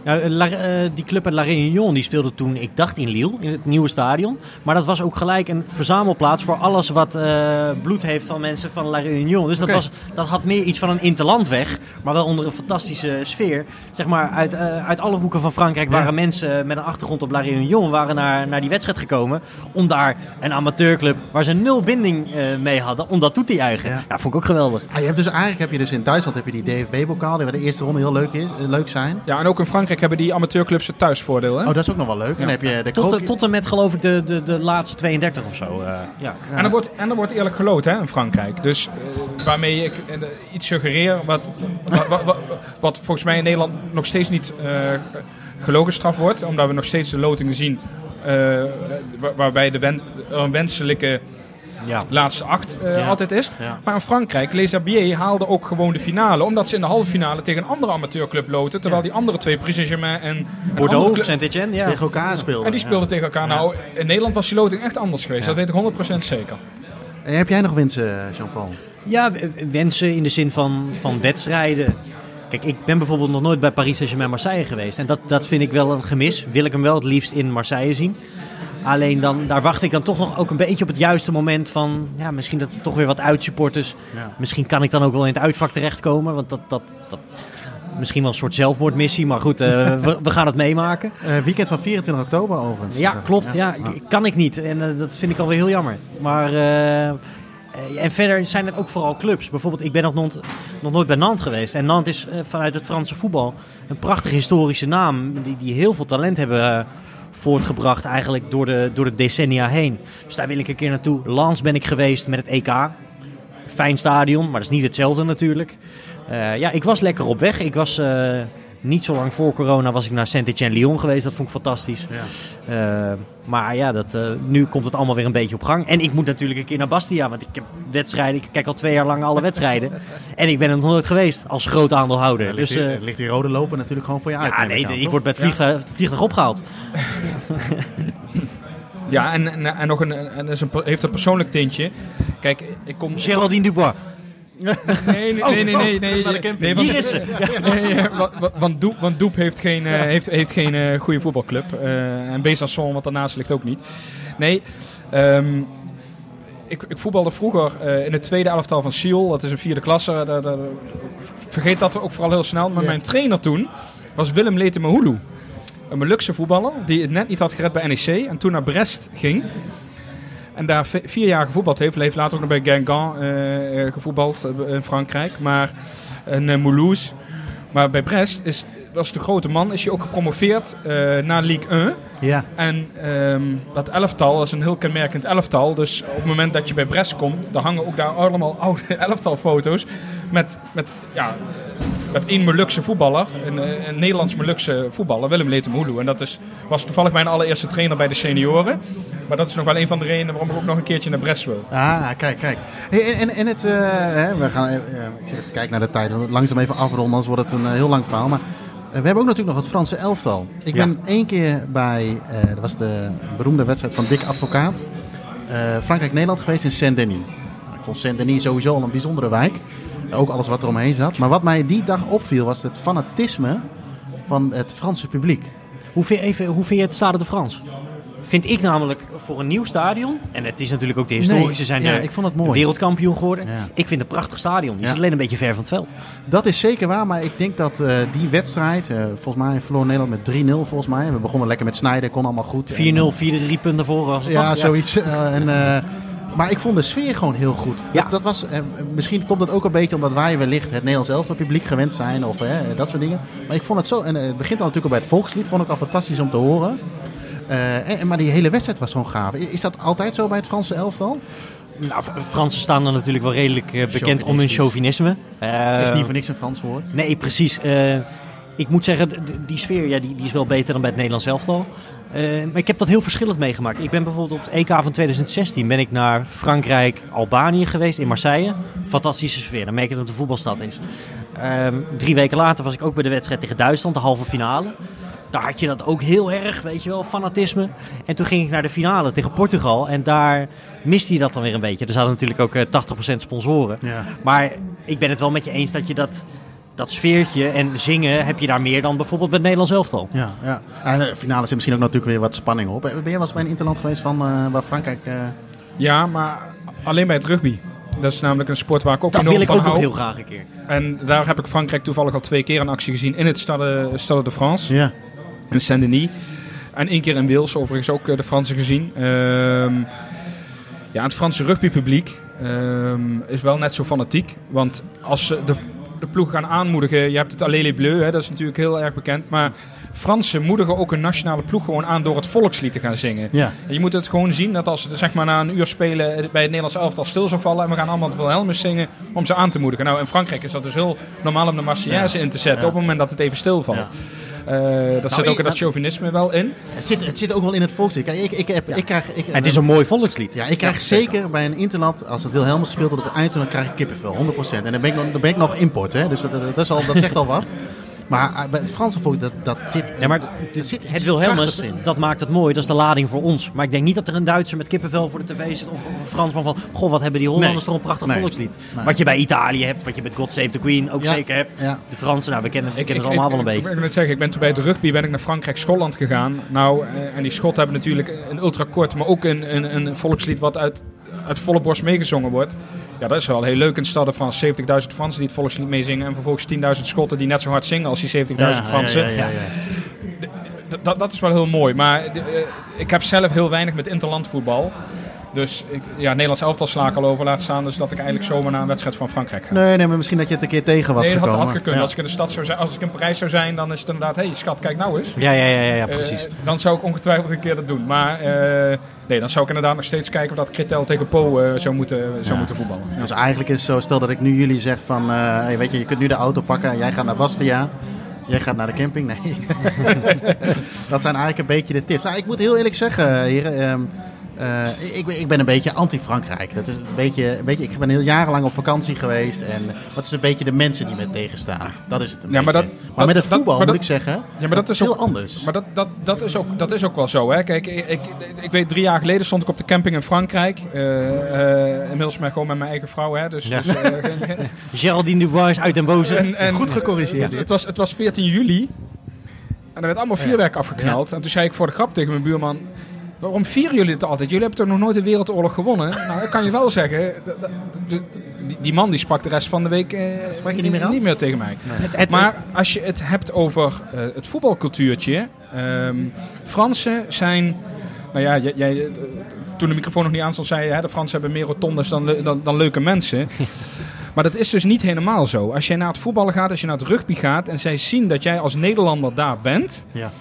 Ja, La- eh, die club uit La Réunion die speelde toen, ik dacht in Lille, in het nieuwe stadion. Maar dat was ook gelijk een verzamelplaats voor alles wat eh, bloed heeft van mensen van La Réunion. Dus dat, was, dat had meer iets van een interlandweg, maar wel onder een fantastische sfeer. Zeg maar, uit, eh, uit alle hoeken van Frankrijk Ja. waren mensen met een achtergrond op La Réunion waren naar, naar die wedstrijd gekomen. Om daar een amateurclub, waar ze nul binding eh, mee hadden, om dat toe te juichen. Ja. Ja. vond ik ook geweldig. Ah, je hebt dus, eigenlijk heb je dus in Duitsland heb je die DFB-bokaal, die waar de eerste ronde heel leuk, is, eh, leuk zijn. Ja, en ook in Frankrijk hebben die amateurclubs het thuisvoordeel. Hè? Oh, dat is ook nog wel leuk. En dan heb je de Tot, krookje- tot en met geloof ik de, de, de laatste 32 of zo. eh, ja. Ja. En, er wordt, en er wordt eerlijk geloot hè, in Frankrijk. Dus eh, waarmee ik eh, iets suggereer wat, wat, wat, wat, wat volgens mij in Nederland nog steeds niet eh gelogenstraf wordt. Omdat we nog steeds de lotingen zien eh, waar- waarbij de wen, er een wenselijke Ja. laatste acht eh, Ja. altijd is. Ja. Maar in Frankrijk, Les Herbiers haalde ook gewoon de finale. Omdat ze in de halve finale tegen een andere amateurclub loten. Terwijl die andere twee, Paris Saint-Germain en... Bordeaux, Saint-Etienne, ja. tegen elkaar speelden. En die speelden ja. tegen elkaar. Nou, in Nederland was die loting echt anders geweest. Ja. Dat weet ik 100% zeker. En heb jij nog wensen, Jean-Paul? Ja, wensen in de zin van, van wedstrijden. Kijk, ik ben bijvoorbeeld nog nooit bij Paris Saint-Germain Marseille geweest. En dat, dat vind ik wel een gemis. Wil ik hem wel het liefst in Marseille zien. Alleen dan, daar wacht ik dan toch nog ook een beetje op het juiste moment van... Ja, misschien dat er toch weer wat uitsupporters... Ja. Misschien kan ik dan ook wel in het uitvak terechtkomen. Want dat, dat, dat misschien wel een soort zelfmoordmissie. Maar goed, eh, we, we gaan het meemaken. Eh, weekend van 24 oktober overigens. Ja, klopt. Ja, kan ik niet. En eh, dat vind ik alweer heel jammer. Maar, en verder zijn het ook vooral clubs. Bijvoorbeeld, ik ben nog, nooit- nog nooit bij Nantes geweest. En Nantes is vanuit het Franse voetbal een prachtige historische naam. Die, die heel veel talent hebben voortgebracht eigenlijk door de, door de decennia heen. Dus daar wil ik een keer naartoe. Lens ben ik geweest met het EK. Fijn stadion, maar dat is niet hetzelfde natuurlijk. Eh, ja, ik was lekker op weg. Ik was... eh, niet zo lang voor corona was ik naar Saint-Etienne-Lyon geweest. Dat vond ik fantastisch. Ja. Eh, maar ja, dat, eh, nu komt het allemaal weer een beetje op gang. En ik moet natuurlijk een keer naar Bastia, want ik heb wedstrijden. Ik kijk al twee jaar lang alle wedstrijden. en ik ben er nog nooit geweest als groot aandeelhouder. Ja, ligt, dus die, eh, ligt die rode loper natuurlijk gewoon voor je uit. ja, nee, aan, ik toch? word met Ja. vliegtuig, vliegtuig opgehaald. Ja, en, en, en nog een, en is een, heeft een persoonlijk tintje. Kijk, ik kom... Geraldine Dubois. Nee, nee, nee, nee, nee. nee, camping. nee, want- Hier is ze. Nee, want- want- want Doep, want Doep heeft geen, eh, heeft, heeft geen eh, goede voetbalclub. Eh, en Besançon, wat daarnaast ligt, ook niet. Nee, ehm, ik, ik voetbalde vroeger in het tweede elftal van Siel. Dat is een vierde klasse. Daar- daar- vergeet dat ook vooral heel snel. Maar mijn trainer toen was Willem Letemahulu. Een Molukse voetballer die het net niet had gered bij NEC. En toen naar Brest ging. En daar vi- vier jaar gevoetbald heeft. Heeft later ook nog bij Guingamp eh, eh, gevoetbald eh, in Frankrijk. Maar een Moulouse. Maar bij Brest is was de grote man, is hij ook gepromoveerd eh, naar Ligue 1. Ja. En ehm, dat elftal is een heel kenmerkend elftal. Dus op het moment dat je bij Brest komt, dan hangen ook daar allemaal oude elftalfoto's. Met, met, ja, met één Molukse voetballer, een, eh, een Nederlands Molukse voetballer, Willem Letemoulu. En dat is, was toevallig mijn allereerste trainer bij de senioren. Maar dat is nog wel een van de redenen waarom ik ook nog een keertje naar Brest wil. Ah, kijk, kijk. Hey, en, en het, eh, hè, we gaan, even, ik zit even kijken naar de tijd. Langzaam even afronden, anders wordt het een heel lang verhaal. Maar we hebben ook natuurlijk nog het Franse elftal. Ik Ja. ben één keer bij, eh, dat was de beroemde wedstrijd van Dick Advocaat, eh, Frankrijk-Nederland geweest in Saint-Denis. Nou, Ik vond Saint-Denis sowieso al een bijzondere wijk. Ook alles wat er omheen zat. Maar wat mij die dag opviel was het fanatisme van het Franse publiek. Hoe vind, even, hoe vind je het Stade de France? Vind ik namelijk voor een nieuw stadion, en het is natuurlijk ook de historische, Nee, zijn ja, ik vond het mooi. wereldkampioen geworden. Ja. Ik vind het een prachtig stadion. Je Ja. zit alleen een beetje ver van het veld. Dat is zeker waar, maar ik denk dat eh, die wedstrijd, eh, volgens mij verloor Nederland met 3-0 volgens mij. We begonnen lekker met snijden, kon allemaal goed. 4-0, 4-3 punten voor. Ja, zoiets. Eh, en, eh, maar ik vond de sfeer gewoon heel goed. Ja. Dat, dat was, eh, misschien komt dat ook een beetje omdat wij wellicht het Nederlands elftal publiek gewend zijn of eh, dat soort dingen. Maar ik vond het zo, en eh, het begint dan natuurlijk al bij het volkslied, vond ik al fantastisch om te horen. Eh, en, maar die hele wedstrijd was gewoon gaaf. Is dat altijd zo bij het Franse elftal? Nou, Fransen staan dan natuurlijk wel redelijk eh, bekend om hun chauvinisme. Dat is Eh, niet voor niks een Frans woord. Nee, precies. Eh, ik moet zeggen, die sfeer ja, die, die is wel beter dan bij het Nederlands elftal. Eh, maar ik heb dat heel verschillend meegemaakt. Ik ben bijvoorbeeld op het EK van 2016 ben ik naar Frankrijk, Albanië geweest, in Marseille. Fantastische sfeer, dan merk je dat het een voetbalstad is. Ehm, drie weken later was ik ook bij de wedstrijd tegen Duitsland, de halve finale. Daar had je dat ook heel erg, weet je wel, fanatisme. En toen ging ik naar de finale tegen Portugal en daar miste je dat dan weer een beetje. Er zaten natuurlijk ook eh, 80% sponsoren. Ja. Maar ik ben het wel met je eens dat je dat, dat sfeertje en zingen heb je daar meer dan bijvoorbeeld bij het Nederlands elftal. Ja, ja. En de finale zit misschien ook natuurlijk weer wat spanning op. Ben je wel eens bij een interland geweest van eh, waar Frankrijk... eh, Ja, maar alleen bij het rugby. Dat is namelijk een sport waar ik ook Dat enorm wil ik van ook nog hou. heel graag een keer. En daar heb ik Frankrijk toevallig al twee keer in actie gezien. In het Stade, Stade de France, ja. In Saint-Denis. En één keer in Wales, overigens ook eh, de Fransen gezien. Ehm, ja, het Franse rugbypubliek ehm, is wel net zo fanatiek. Want als ze de, de ploeg gaan aanmoedigen... Je hebt het Allez Bleu, hè, dat is natuurlijk heel erg bekend. Maar Fransen moedigen ook een nationale ploeg gewoon aan... door het volkslied te gaan zingen. Ja. En je moet het gewoon zien dat als het zeg maar, na een uur spelen bij het Nederlands elftal stil zou vallen... en we gaan allemaal het Wilhelmus zingen om ze aan te moedigen. Nou, in Frankrijk is dat dus heel normaal om de Marseillaise in te zetten... Ja. op het moment dat het even stilvalt. Eh, dat zit ik- ook in dat chauvinisme wel in. Het, zit, het zit ook wel in het volkslied. Kijk, ik, ik, heb, ik krijg... Ik, Het is een mooi volkslied. Ja, ik krijg zeker bij een interland, als het Wilhelmus gespeeld wordt op het dan krijg ik kippenvel, 100%. En dan ben ik nog, dan ben ik nog import, hè? dus dat, dat, dat is al, dat zegt al wat. Maar eh, bij het Franse volk, dat, dat zit... Ja, maar dit zit Het Wilhelmus, in. dat maakt het mooi. Dat is de lading voor ons. Maar ik denk niet dat er een Duitser met kippenvel voor de tv zit. Of of een Fransman van, goh, wat hebben die Hollanders Nee. toch een prachtig Nee. volkslied. Nee. Wat je bij Italië hebt, wat je met God Save the Queen ook Ja. zeker hebt. Ja. De Fransen, nou, we kennen, we kennen ik, ze allemaal ik, wel een ik, beetje. ik wil net zeggen, ik ben toen bij de rugby ben ik naar Frankrijk-Schotland gegaan. Nou, eh, en die Schotten hebben natuurlijk een ultrakort, maar ook een, een, een volkslied wat uit, uit volle borst meegezongen wordt. Ja, dat is wel heel leuk in steden van 70.000 Fransen die het volkslied meezingen. En vervolgens 10.000 Schotten die net zo hard zingen als die 70.000 Ja, Fransen. Ja, Dat, dat is wel heel mooi. Maar eh, ik heb zelf heel weinig met interlandvoetbal. Dus ik, ja, Nederlands elftal sla ik al over laat staan. Dus dat ik eigenlijk zomaar naar een wedstrijd van Frankrijk ga. Nee, nee, maar misschien dat je het een keer tegen was nee, dat had, had gekund. Ja. Als ik in de stad zou zijn, als ik in Parijs zou zijn, dan is het inderdaad, hé hey, schat, kijk nou eens. Ja, ja, ja, ja, ja Eh, precies. dan zou ik ongetwijfeld een keer dat doen. Maar eh, nee, dan zou ik inderdaad nog steeds kijken of dat Kritel tegen Po eh, zou, moeten, zou moeten voetballen. Dus eigenlijk is het zo, stel dat ik nu jullie zeg van, hey, weet je, je kunt nu de auto pakken, jij gaat naar Bastia, jij gaat naar de camping. Nee, dat zijn eigenlijk een beetje de tips. Nou, ik moet heel eerlijk zeggen, heren, ehm, eh, ik, ben- ik ben een beetje anti-Frankrijk. Dat is een beetje, een beetje, ik ben heel jarenlang op vakantie geweest en wat is een beetje de mensen die me tegenstaan. Dat is het een Ja, maar dat- maar met het voetbal moet ik zeggen, Ja, maar dat is heel ook, anders. Maar dat, dat, dat, is ook, dat is ook wel zo. Hè? Kijk, ik, ik, ik weet drie jaar geleden stond ik op de camping in Frankrijk. Eh, eh, inmiddels maar gewoon met mijn eigen vrouw. Hè? Dus, Ja. dus, Geraldine Dubois is uit den boze. en, en, Goed gecorrigeerd Het, was, het was 14 juli. En er werd allemaal vuurwerk afgeknald. En toen zei ik voor de grap tegen mijn buurman... Waarom vieren jullie het altijd? Jullie hebben toch nog nooit een wereldoorlog gewonnen? Nou, ik kan je wel zeggen. de- de- de- die, man die sprak de rest van de week eh, Sprak je niet meer aan? tegen mij. Het- het- Maar als je het hebt over eh, het voetbalcultuurtje. ehm Fransen zijn. Nou ja, jij, jij, eh, toen de microfoon nog niet aan stond, zei je: hè, de Fransen hebben meer rotondes dan, dan, dan leuke mensen. Maar dat is dus niet helemaal zo. Als jij naar het voetballen gaat, als je naar het rugby gaat en zij zien dat jij als Nederlander daar bent, Ja.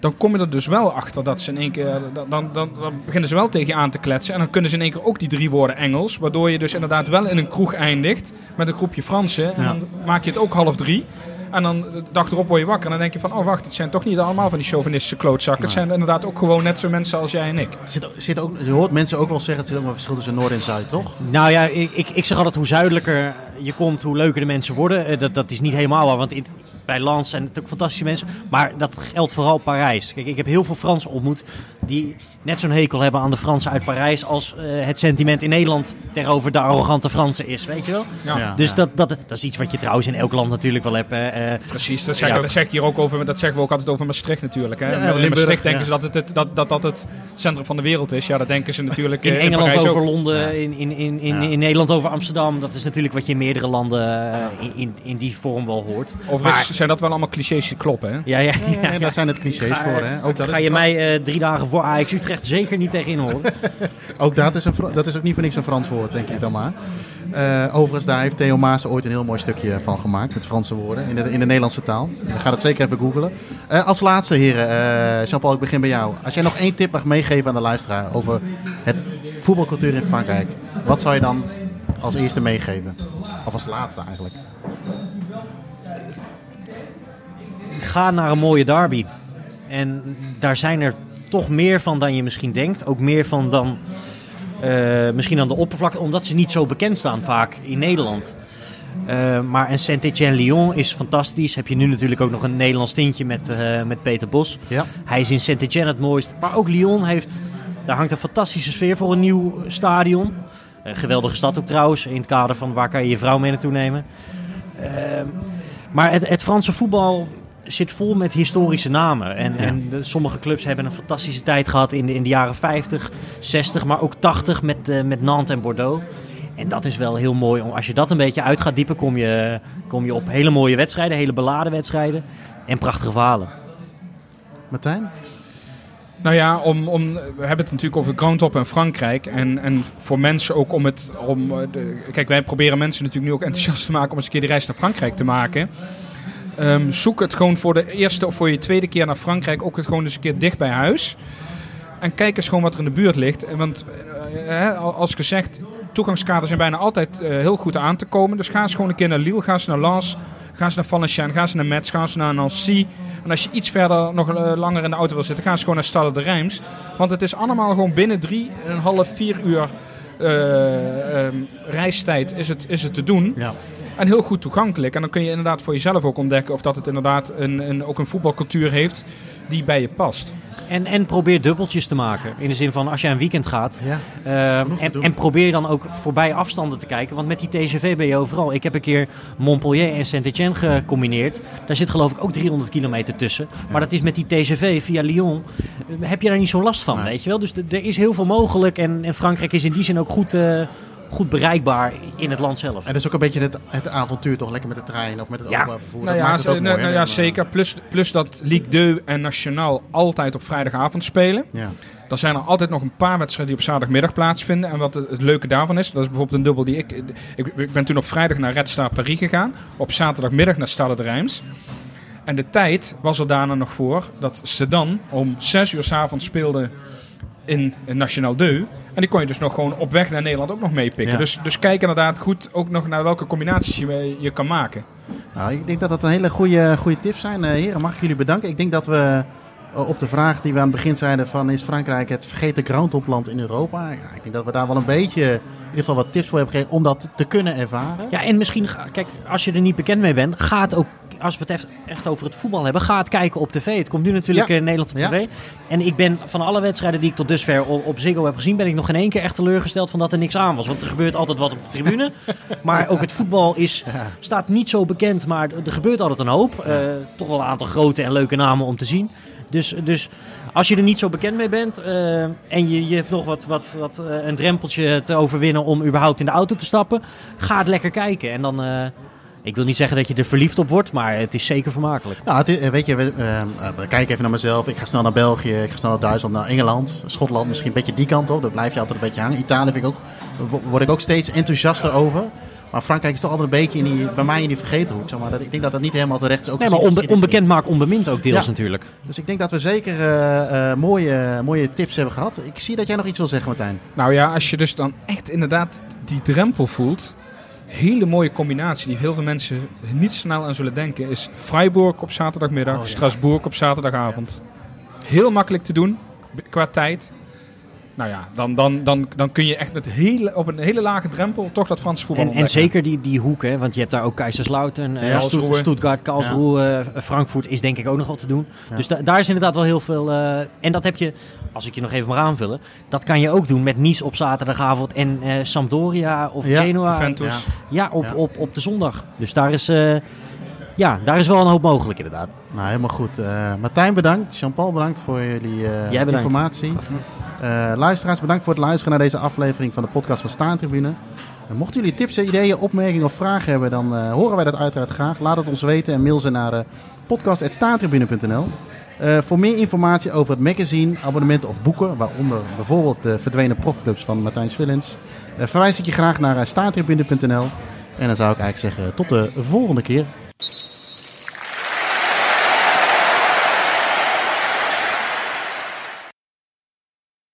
Dan kom je er dus wel achter dat ze in één keer. Dan, dan, dan, dan beginnen ze wel tegen je aan te kletsen. En dan kunnen ze in één keer ook die drie woorden Engels. Waardoor je dus inderdaad wel in een kroeg eindigt met een groepje Fransen. En Ja. dan maak je het ook half drie. En dan de dag erop word je wakker. En dan denk je van, oh wacht, het zijn toch niet allemaal van die chauvinistische klootzakken. Het zijn inderdaad ook gewoon net zo mensen als jij en ik. Zit, ook- zit ook, je hoort mensen ook wel zeggen, het is een verschil tussen Noord en Zuid, toch? Nou ja, ik, ik, ik zeg altijd hoe zuidelijker je komt, hoe leuker de mensen worden. Eh, Dat, dat is niet helemaal waar, want in, bij Lans zijn het ook fantastische mensen. Maar dat geldt vooral Parijs. Kijk, ik heb heel veel Fransen ontmoet die net zo'n hekel hebben aan de Fransen uit Parijs... als eh, het sentiment in Nederland tegenover de arrogante Fransen is, weet je wel? Ja, dus ja. Dat, dat, dat is iets wat je trouwens in elk land natuurlijk wel hebt. hè. Eh, Precies, dat zeg, Ja. dat zeg ik hier ook over. Dat zeggen we ook altijd over Maastricht natuurlijk. Hè. Ja, in Limburg, Maastricht denken ja. ze dat het, het- dat, dat dat het centrum van de wereld is. Ja, dat denken ze natuurlijk in eh, Engeland Parijs over ook. Londen, Ja. in, in, in, in, Ja. in Nederland over Amsterdam. Dat is natuurlijk wat je in meerdere landen eh, in, in, in die vorm wel hoort. Overigens zijn dat wel allemaal clichés die kloppen. Hè? Ja, ja, Ja, en daar zijn het clichés Ga- voor, hè? Ook dat, Ga is, je mij eh, drie dagen voor Ajax Utrecht zeker niet tegenin horen. ook dat is, een, dat is ook niet voor niks een Frans woord, denk ik dan maar. Eh, overigens, daar heeft Theo Maas ooit een heel mooi stukje van gemaakt, met Franse woorden, in de, in de Nederlandse taal. Je gaat het zeker even googlen. Eh, als laatste, heren, eh Jean-Paul, ik begin bij jou. Als jij nog één tip mag meegeven aan de luisteraar over het voetbalcultuur in Frankrijk, wat zou je dan als eerste meegeven? Of als laatste eigenlijk? Ga naar een mooie derby. En daar zijn er toch meer van dan je misschien denkt. Ook meer van dan eh, misschien aan de oppervlakte, omdat ze niet zo bekend staan vaak in Nederland. Eh, maar een Saint-Étienne-Lyon is fantastisch. Heb je nu natuurlijk ook nog een Nederlands tintje met, eh, met Peter Bos. Ja. Hij is in Saint-Étienne het mooist. Maar ook Lyon heeft, daar hangt een fantastische sfeer voor een nieuw stadion. Geweldige stad ook trouwens, in het kader van waar kan je je vrouw mee naartoe nemen. Maar het, het Franse voetbal zit vol met historische namen. En, Ja. en de- sommige clubs hebben een fantastische tijd gehad in de, in de jaren 50, 60, maar ook 80 met, eh, met Nantes en Bordeaux. En dat is wel heel mooi. om- Als je dat een beetje uit gaat diepen, kom je, kom je op hele mooie wedstrijden, hele beladen wedstrijden en prachtige verhalen. Martijn? Nou ja, om, om, we hebben het natuurlijk over Groundhop en Frankrijk. En, en voor mensen ook om het. Om, eh, de, kijk, wij proberen mensen natuurlijk nu ook enthousiast te maken om eens een keer die reis naar Frankrijk te maken. Ehm, zoek het gewoon voor de eerste of voor je tweede keer naar Frankrijk ook het gewoon eens een keer dicht bij huis. En kijk eens gewoon wat er in de buurt ligt. Want eh, als gezegd, toegangskaarten zijn bijna altijd eh, heel goed aan te komen. Dus ga eens gewoon een keer naar Lille, ga eens naar Lens, ga eens naar Valenciennes, ga eens naar Metz, ga eens naar Nancy. En als je iets verder nog eh, langer in de auto wil zitten, ga eens gewoon naar Stade de Reims. Want het is allemaal gewoon binnen drie en een half, vier uur eh, ehm, reistijd is het, is het te doen. Ja. En heel goed toegankelijk. En dan kun je inderdaad voor jezelf ook ontdekken of dat het inderdaad een, een, ook een voetbalcultuur heeft die bij je past. En, en probeer dubbeltjes te maken. In de zin van als je een weekend gaat. Ja. eh, en, en probeer dan ook voorbij afstanden te kijken. Want met die TGV ben je overal. Ik heb een keer Montpellier en Saint-Etienne gecombineerd. Daar zit geloof ik ook 300 kilometer tussen. Maar dat is met die TGV via Lyon. eh, Heb je daar niet zo last van, Nee. weet je wel? Dus er is heel veel mogelijk. En, en Frankrijk is in die zin ook goed, eh, goed bereikbaar in het land zelf. En dat is ook een beetje het, het avontuur toch, lekker met de trein of met het Ja. openbaar vervoer. Nou dat ja, maakt het ook ze- mooi, nou, hè, ja zeker. Plus, plus dat Ligue 2 en Nationaal altijd op vrijdagavond spelen. eh, Ja. Dan zijn er altijd nog een paar wedstrijden die op zaterdagmiddag plaatsvinden. En wat het, leuke daarvan is, dat is bijvoorbeeld een dubbel die ik, ik... Ik ben toen op vrijdag naar Red Star Paris gegaan. Op zaterdagmiddag naar Stade de Reims. En de tijd was er daarna nog voor dat Sedan om 6 uur 's avonds speelde in, in Nationaal 2. En die kon je dus nog gewoon op weg naar Nederland ook nog meepikken. Ja. Dus, dus kijk inderdaad goed ook nog naar welke combinaties je, je kan maken. Nou, ik denk dat dat een hele goede, goede tips zijn. Eh, heren, mag ik jullie bedanken? Ik denk dat we eh, op de vraag die we aan het begin zeiden van is Frankrijk het vergeten groundhopland in Europa? Ja, ik denk dat we daar wel een beetje in ieder geval wat tips voor hebben gekregen om dat te kunnen ervaren. Ja, en misschien, kijk, als je er niet bekend mee bent, ga het ook, als we het echt, over het voetbal hebben, ga het kijken op tv. Het komt nu natuurlijk Ja. in Nederland op Ja. tv. En ik ben van alle wedstrijden die ik tot dusver op, op Ziggo heb gezien, ben ik nog in één keer echt teleurgesteld van dat er niks aan was. Want er gebeurt altijd wat op de tribune. maar ook het voetbal is, staat niet zo bekend, maar er gebeurt altijd een hoop. Eh, toch wel een aantal grote en leuke namen om te zien. Dus, dus als je er niet zo bekend mee bent eh, en je, je hebt nog wat, wat, wat eh, een drempeltje te overwinnen om überhaupt in de auto te stappen, ga het lekker kijken. En dan, ik wil niet zeggen dat je er verliefd op wordt, maar het is zeker vermakelijk. Nou, het is, eh, weet je, we, eh, eh, kijk even naar mezelf. Ik ga snel naar België, ik ga snel naar Duitsland, naar Engeland, Schotland. Misschien een beetje die kant op. Daar blijf je altijd een beetje hangen. Italië vind ik ook, wo- word ik ook steeds enthousiaster over. Maar Frankrijk is toch altijd een beetje in die, bij mij in die vergeten hoek. Zeg maar. dat, ik denk dat dat niet helemaal terecht is. Ook Nee, maar onbe- onbekend maakt onbemind ook deels Ja. natuurlijk. Dus ik denk dat we zeker eh, eh, mooie, mooie tips hebben gehad. Ik zie dat jij nog iets wil zeggen, Martijn. Nou ja, als je dus dan echt inderdaad die drempel voelt. Hele mooie combinatie die heel veel mensen niet snel aan zullen denken. Is Freiburg op zaterdagmiddag, Oh, ja. Op zaterdagavond. Heel makkelijk te doen qua tijd. Nou ja, dan, dan, dan, dan kun je echt met hele, op een hele lage drempel toch dat Franse voetbal En, en zeker die, die hoek, hè, want je hebt daar ook Kaiserslautern, eh, Ja, Stutt- Karlsruhe. Stuttgart, Karlsruhe, eh, Frankfurt is denk ik ook nog wel te doen. Ja. Dus da- daar is inderdaad wel heel veel. eh, en dat heb je, als ik je nog even mag aanvullen, dat kan je ook doen met Nice op zaterdagavond en eh, Sampdoria of Ja, Genoa. Juventus. Ja. Ja, op, Ja. Op, op de zondag. Dus daar is, eh, ja, daar is wel een hoop mogelijk inderdaad. Nou, helemaal goed. Eh, Martijn bedankt. Jean-Paul bedankt voor jullie eh, Jij bedankt. informatie. Eh, luisteraars, bedankt voor het luisteren naar deze aflevering van de podcast van Staantribune. En mochten jullie tips, ideeën, opmerkingen of vragen hebben, dan eh, horen wij dat uiteraard graag. Laat het ons weten en mail ze naar uh, podcast.staantribune.nl. Eh, voor meer informatie over het magazine, abonnementen of boeken, waaronder bijvoorbeeld de verdwenen profclubs van Martijn Swillens, eh, verwijs ik je graag naar staantribune.nl. En dan zou ik eigenlijk zeggen, tot de volgende keer.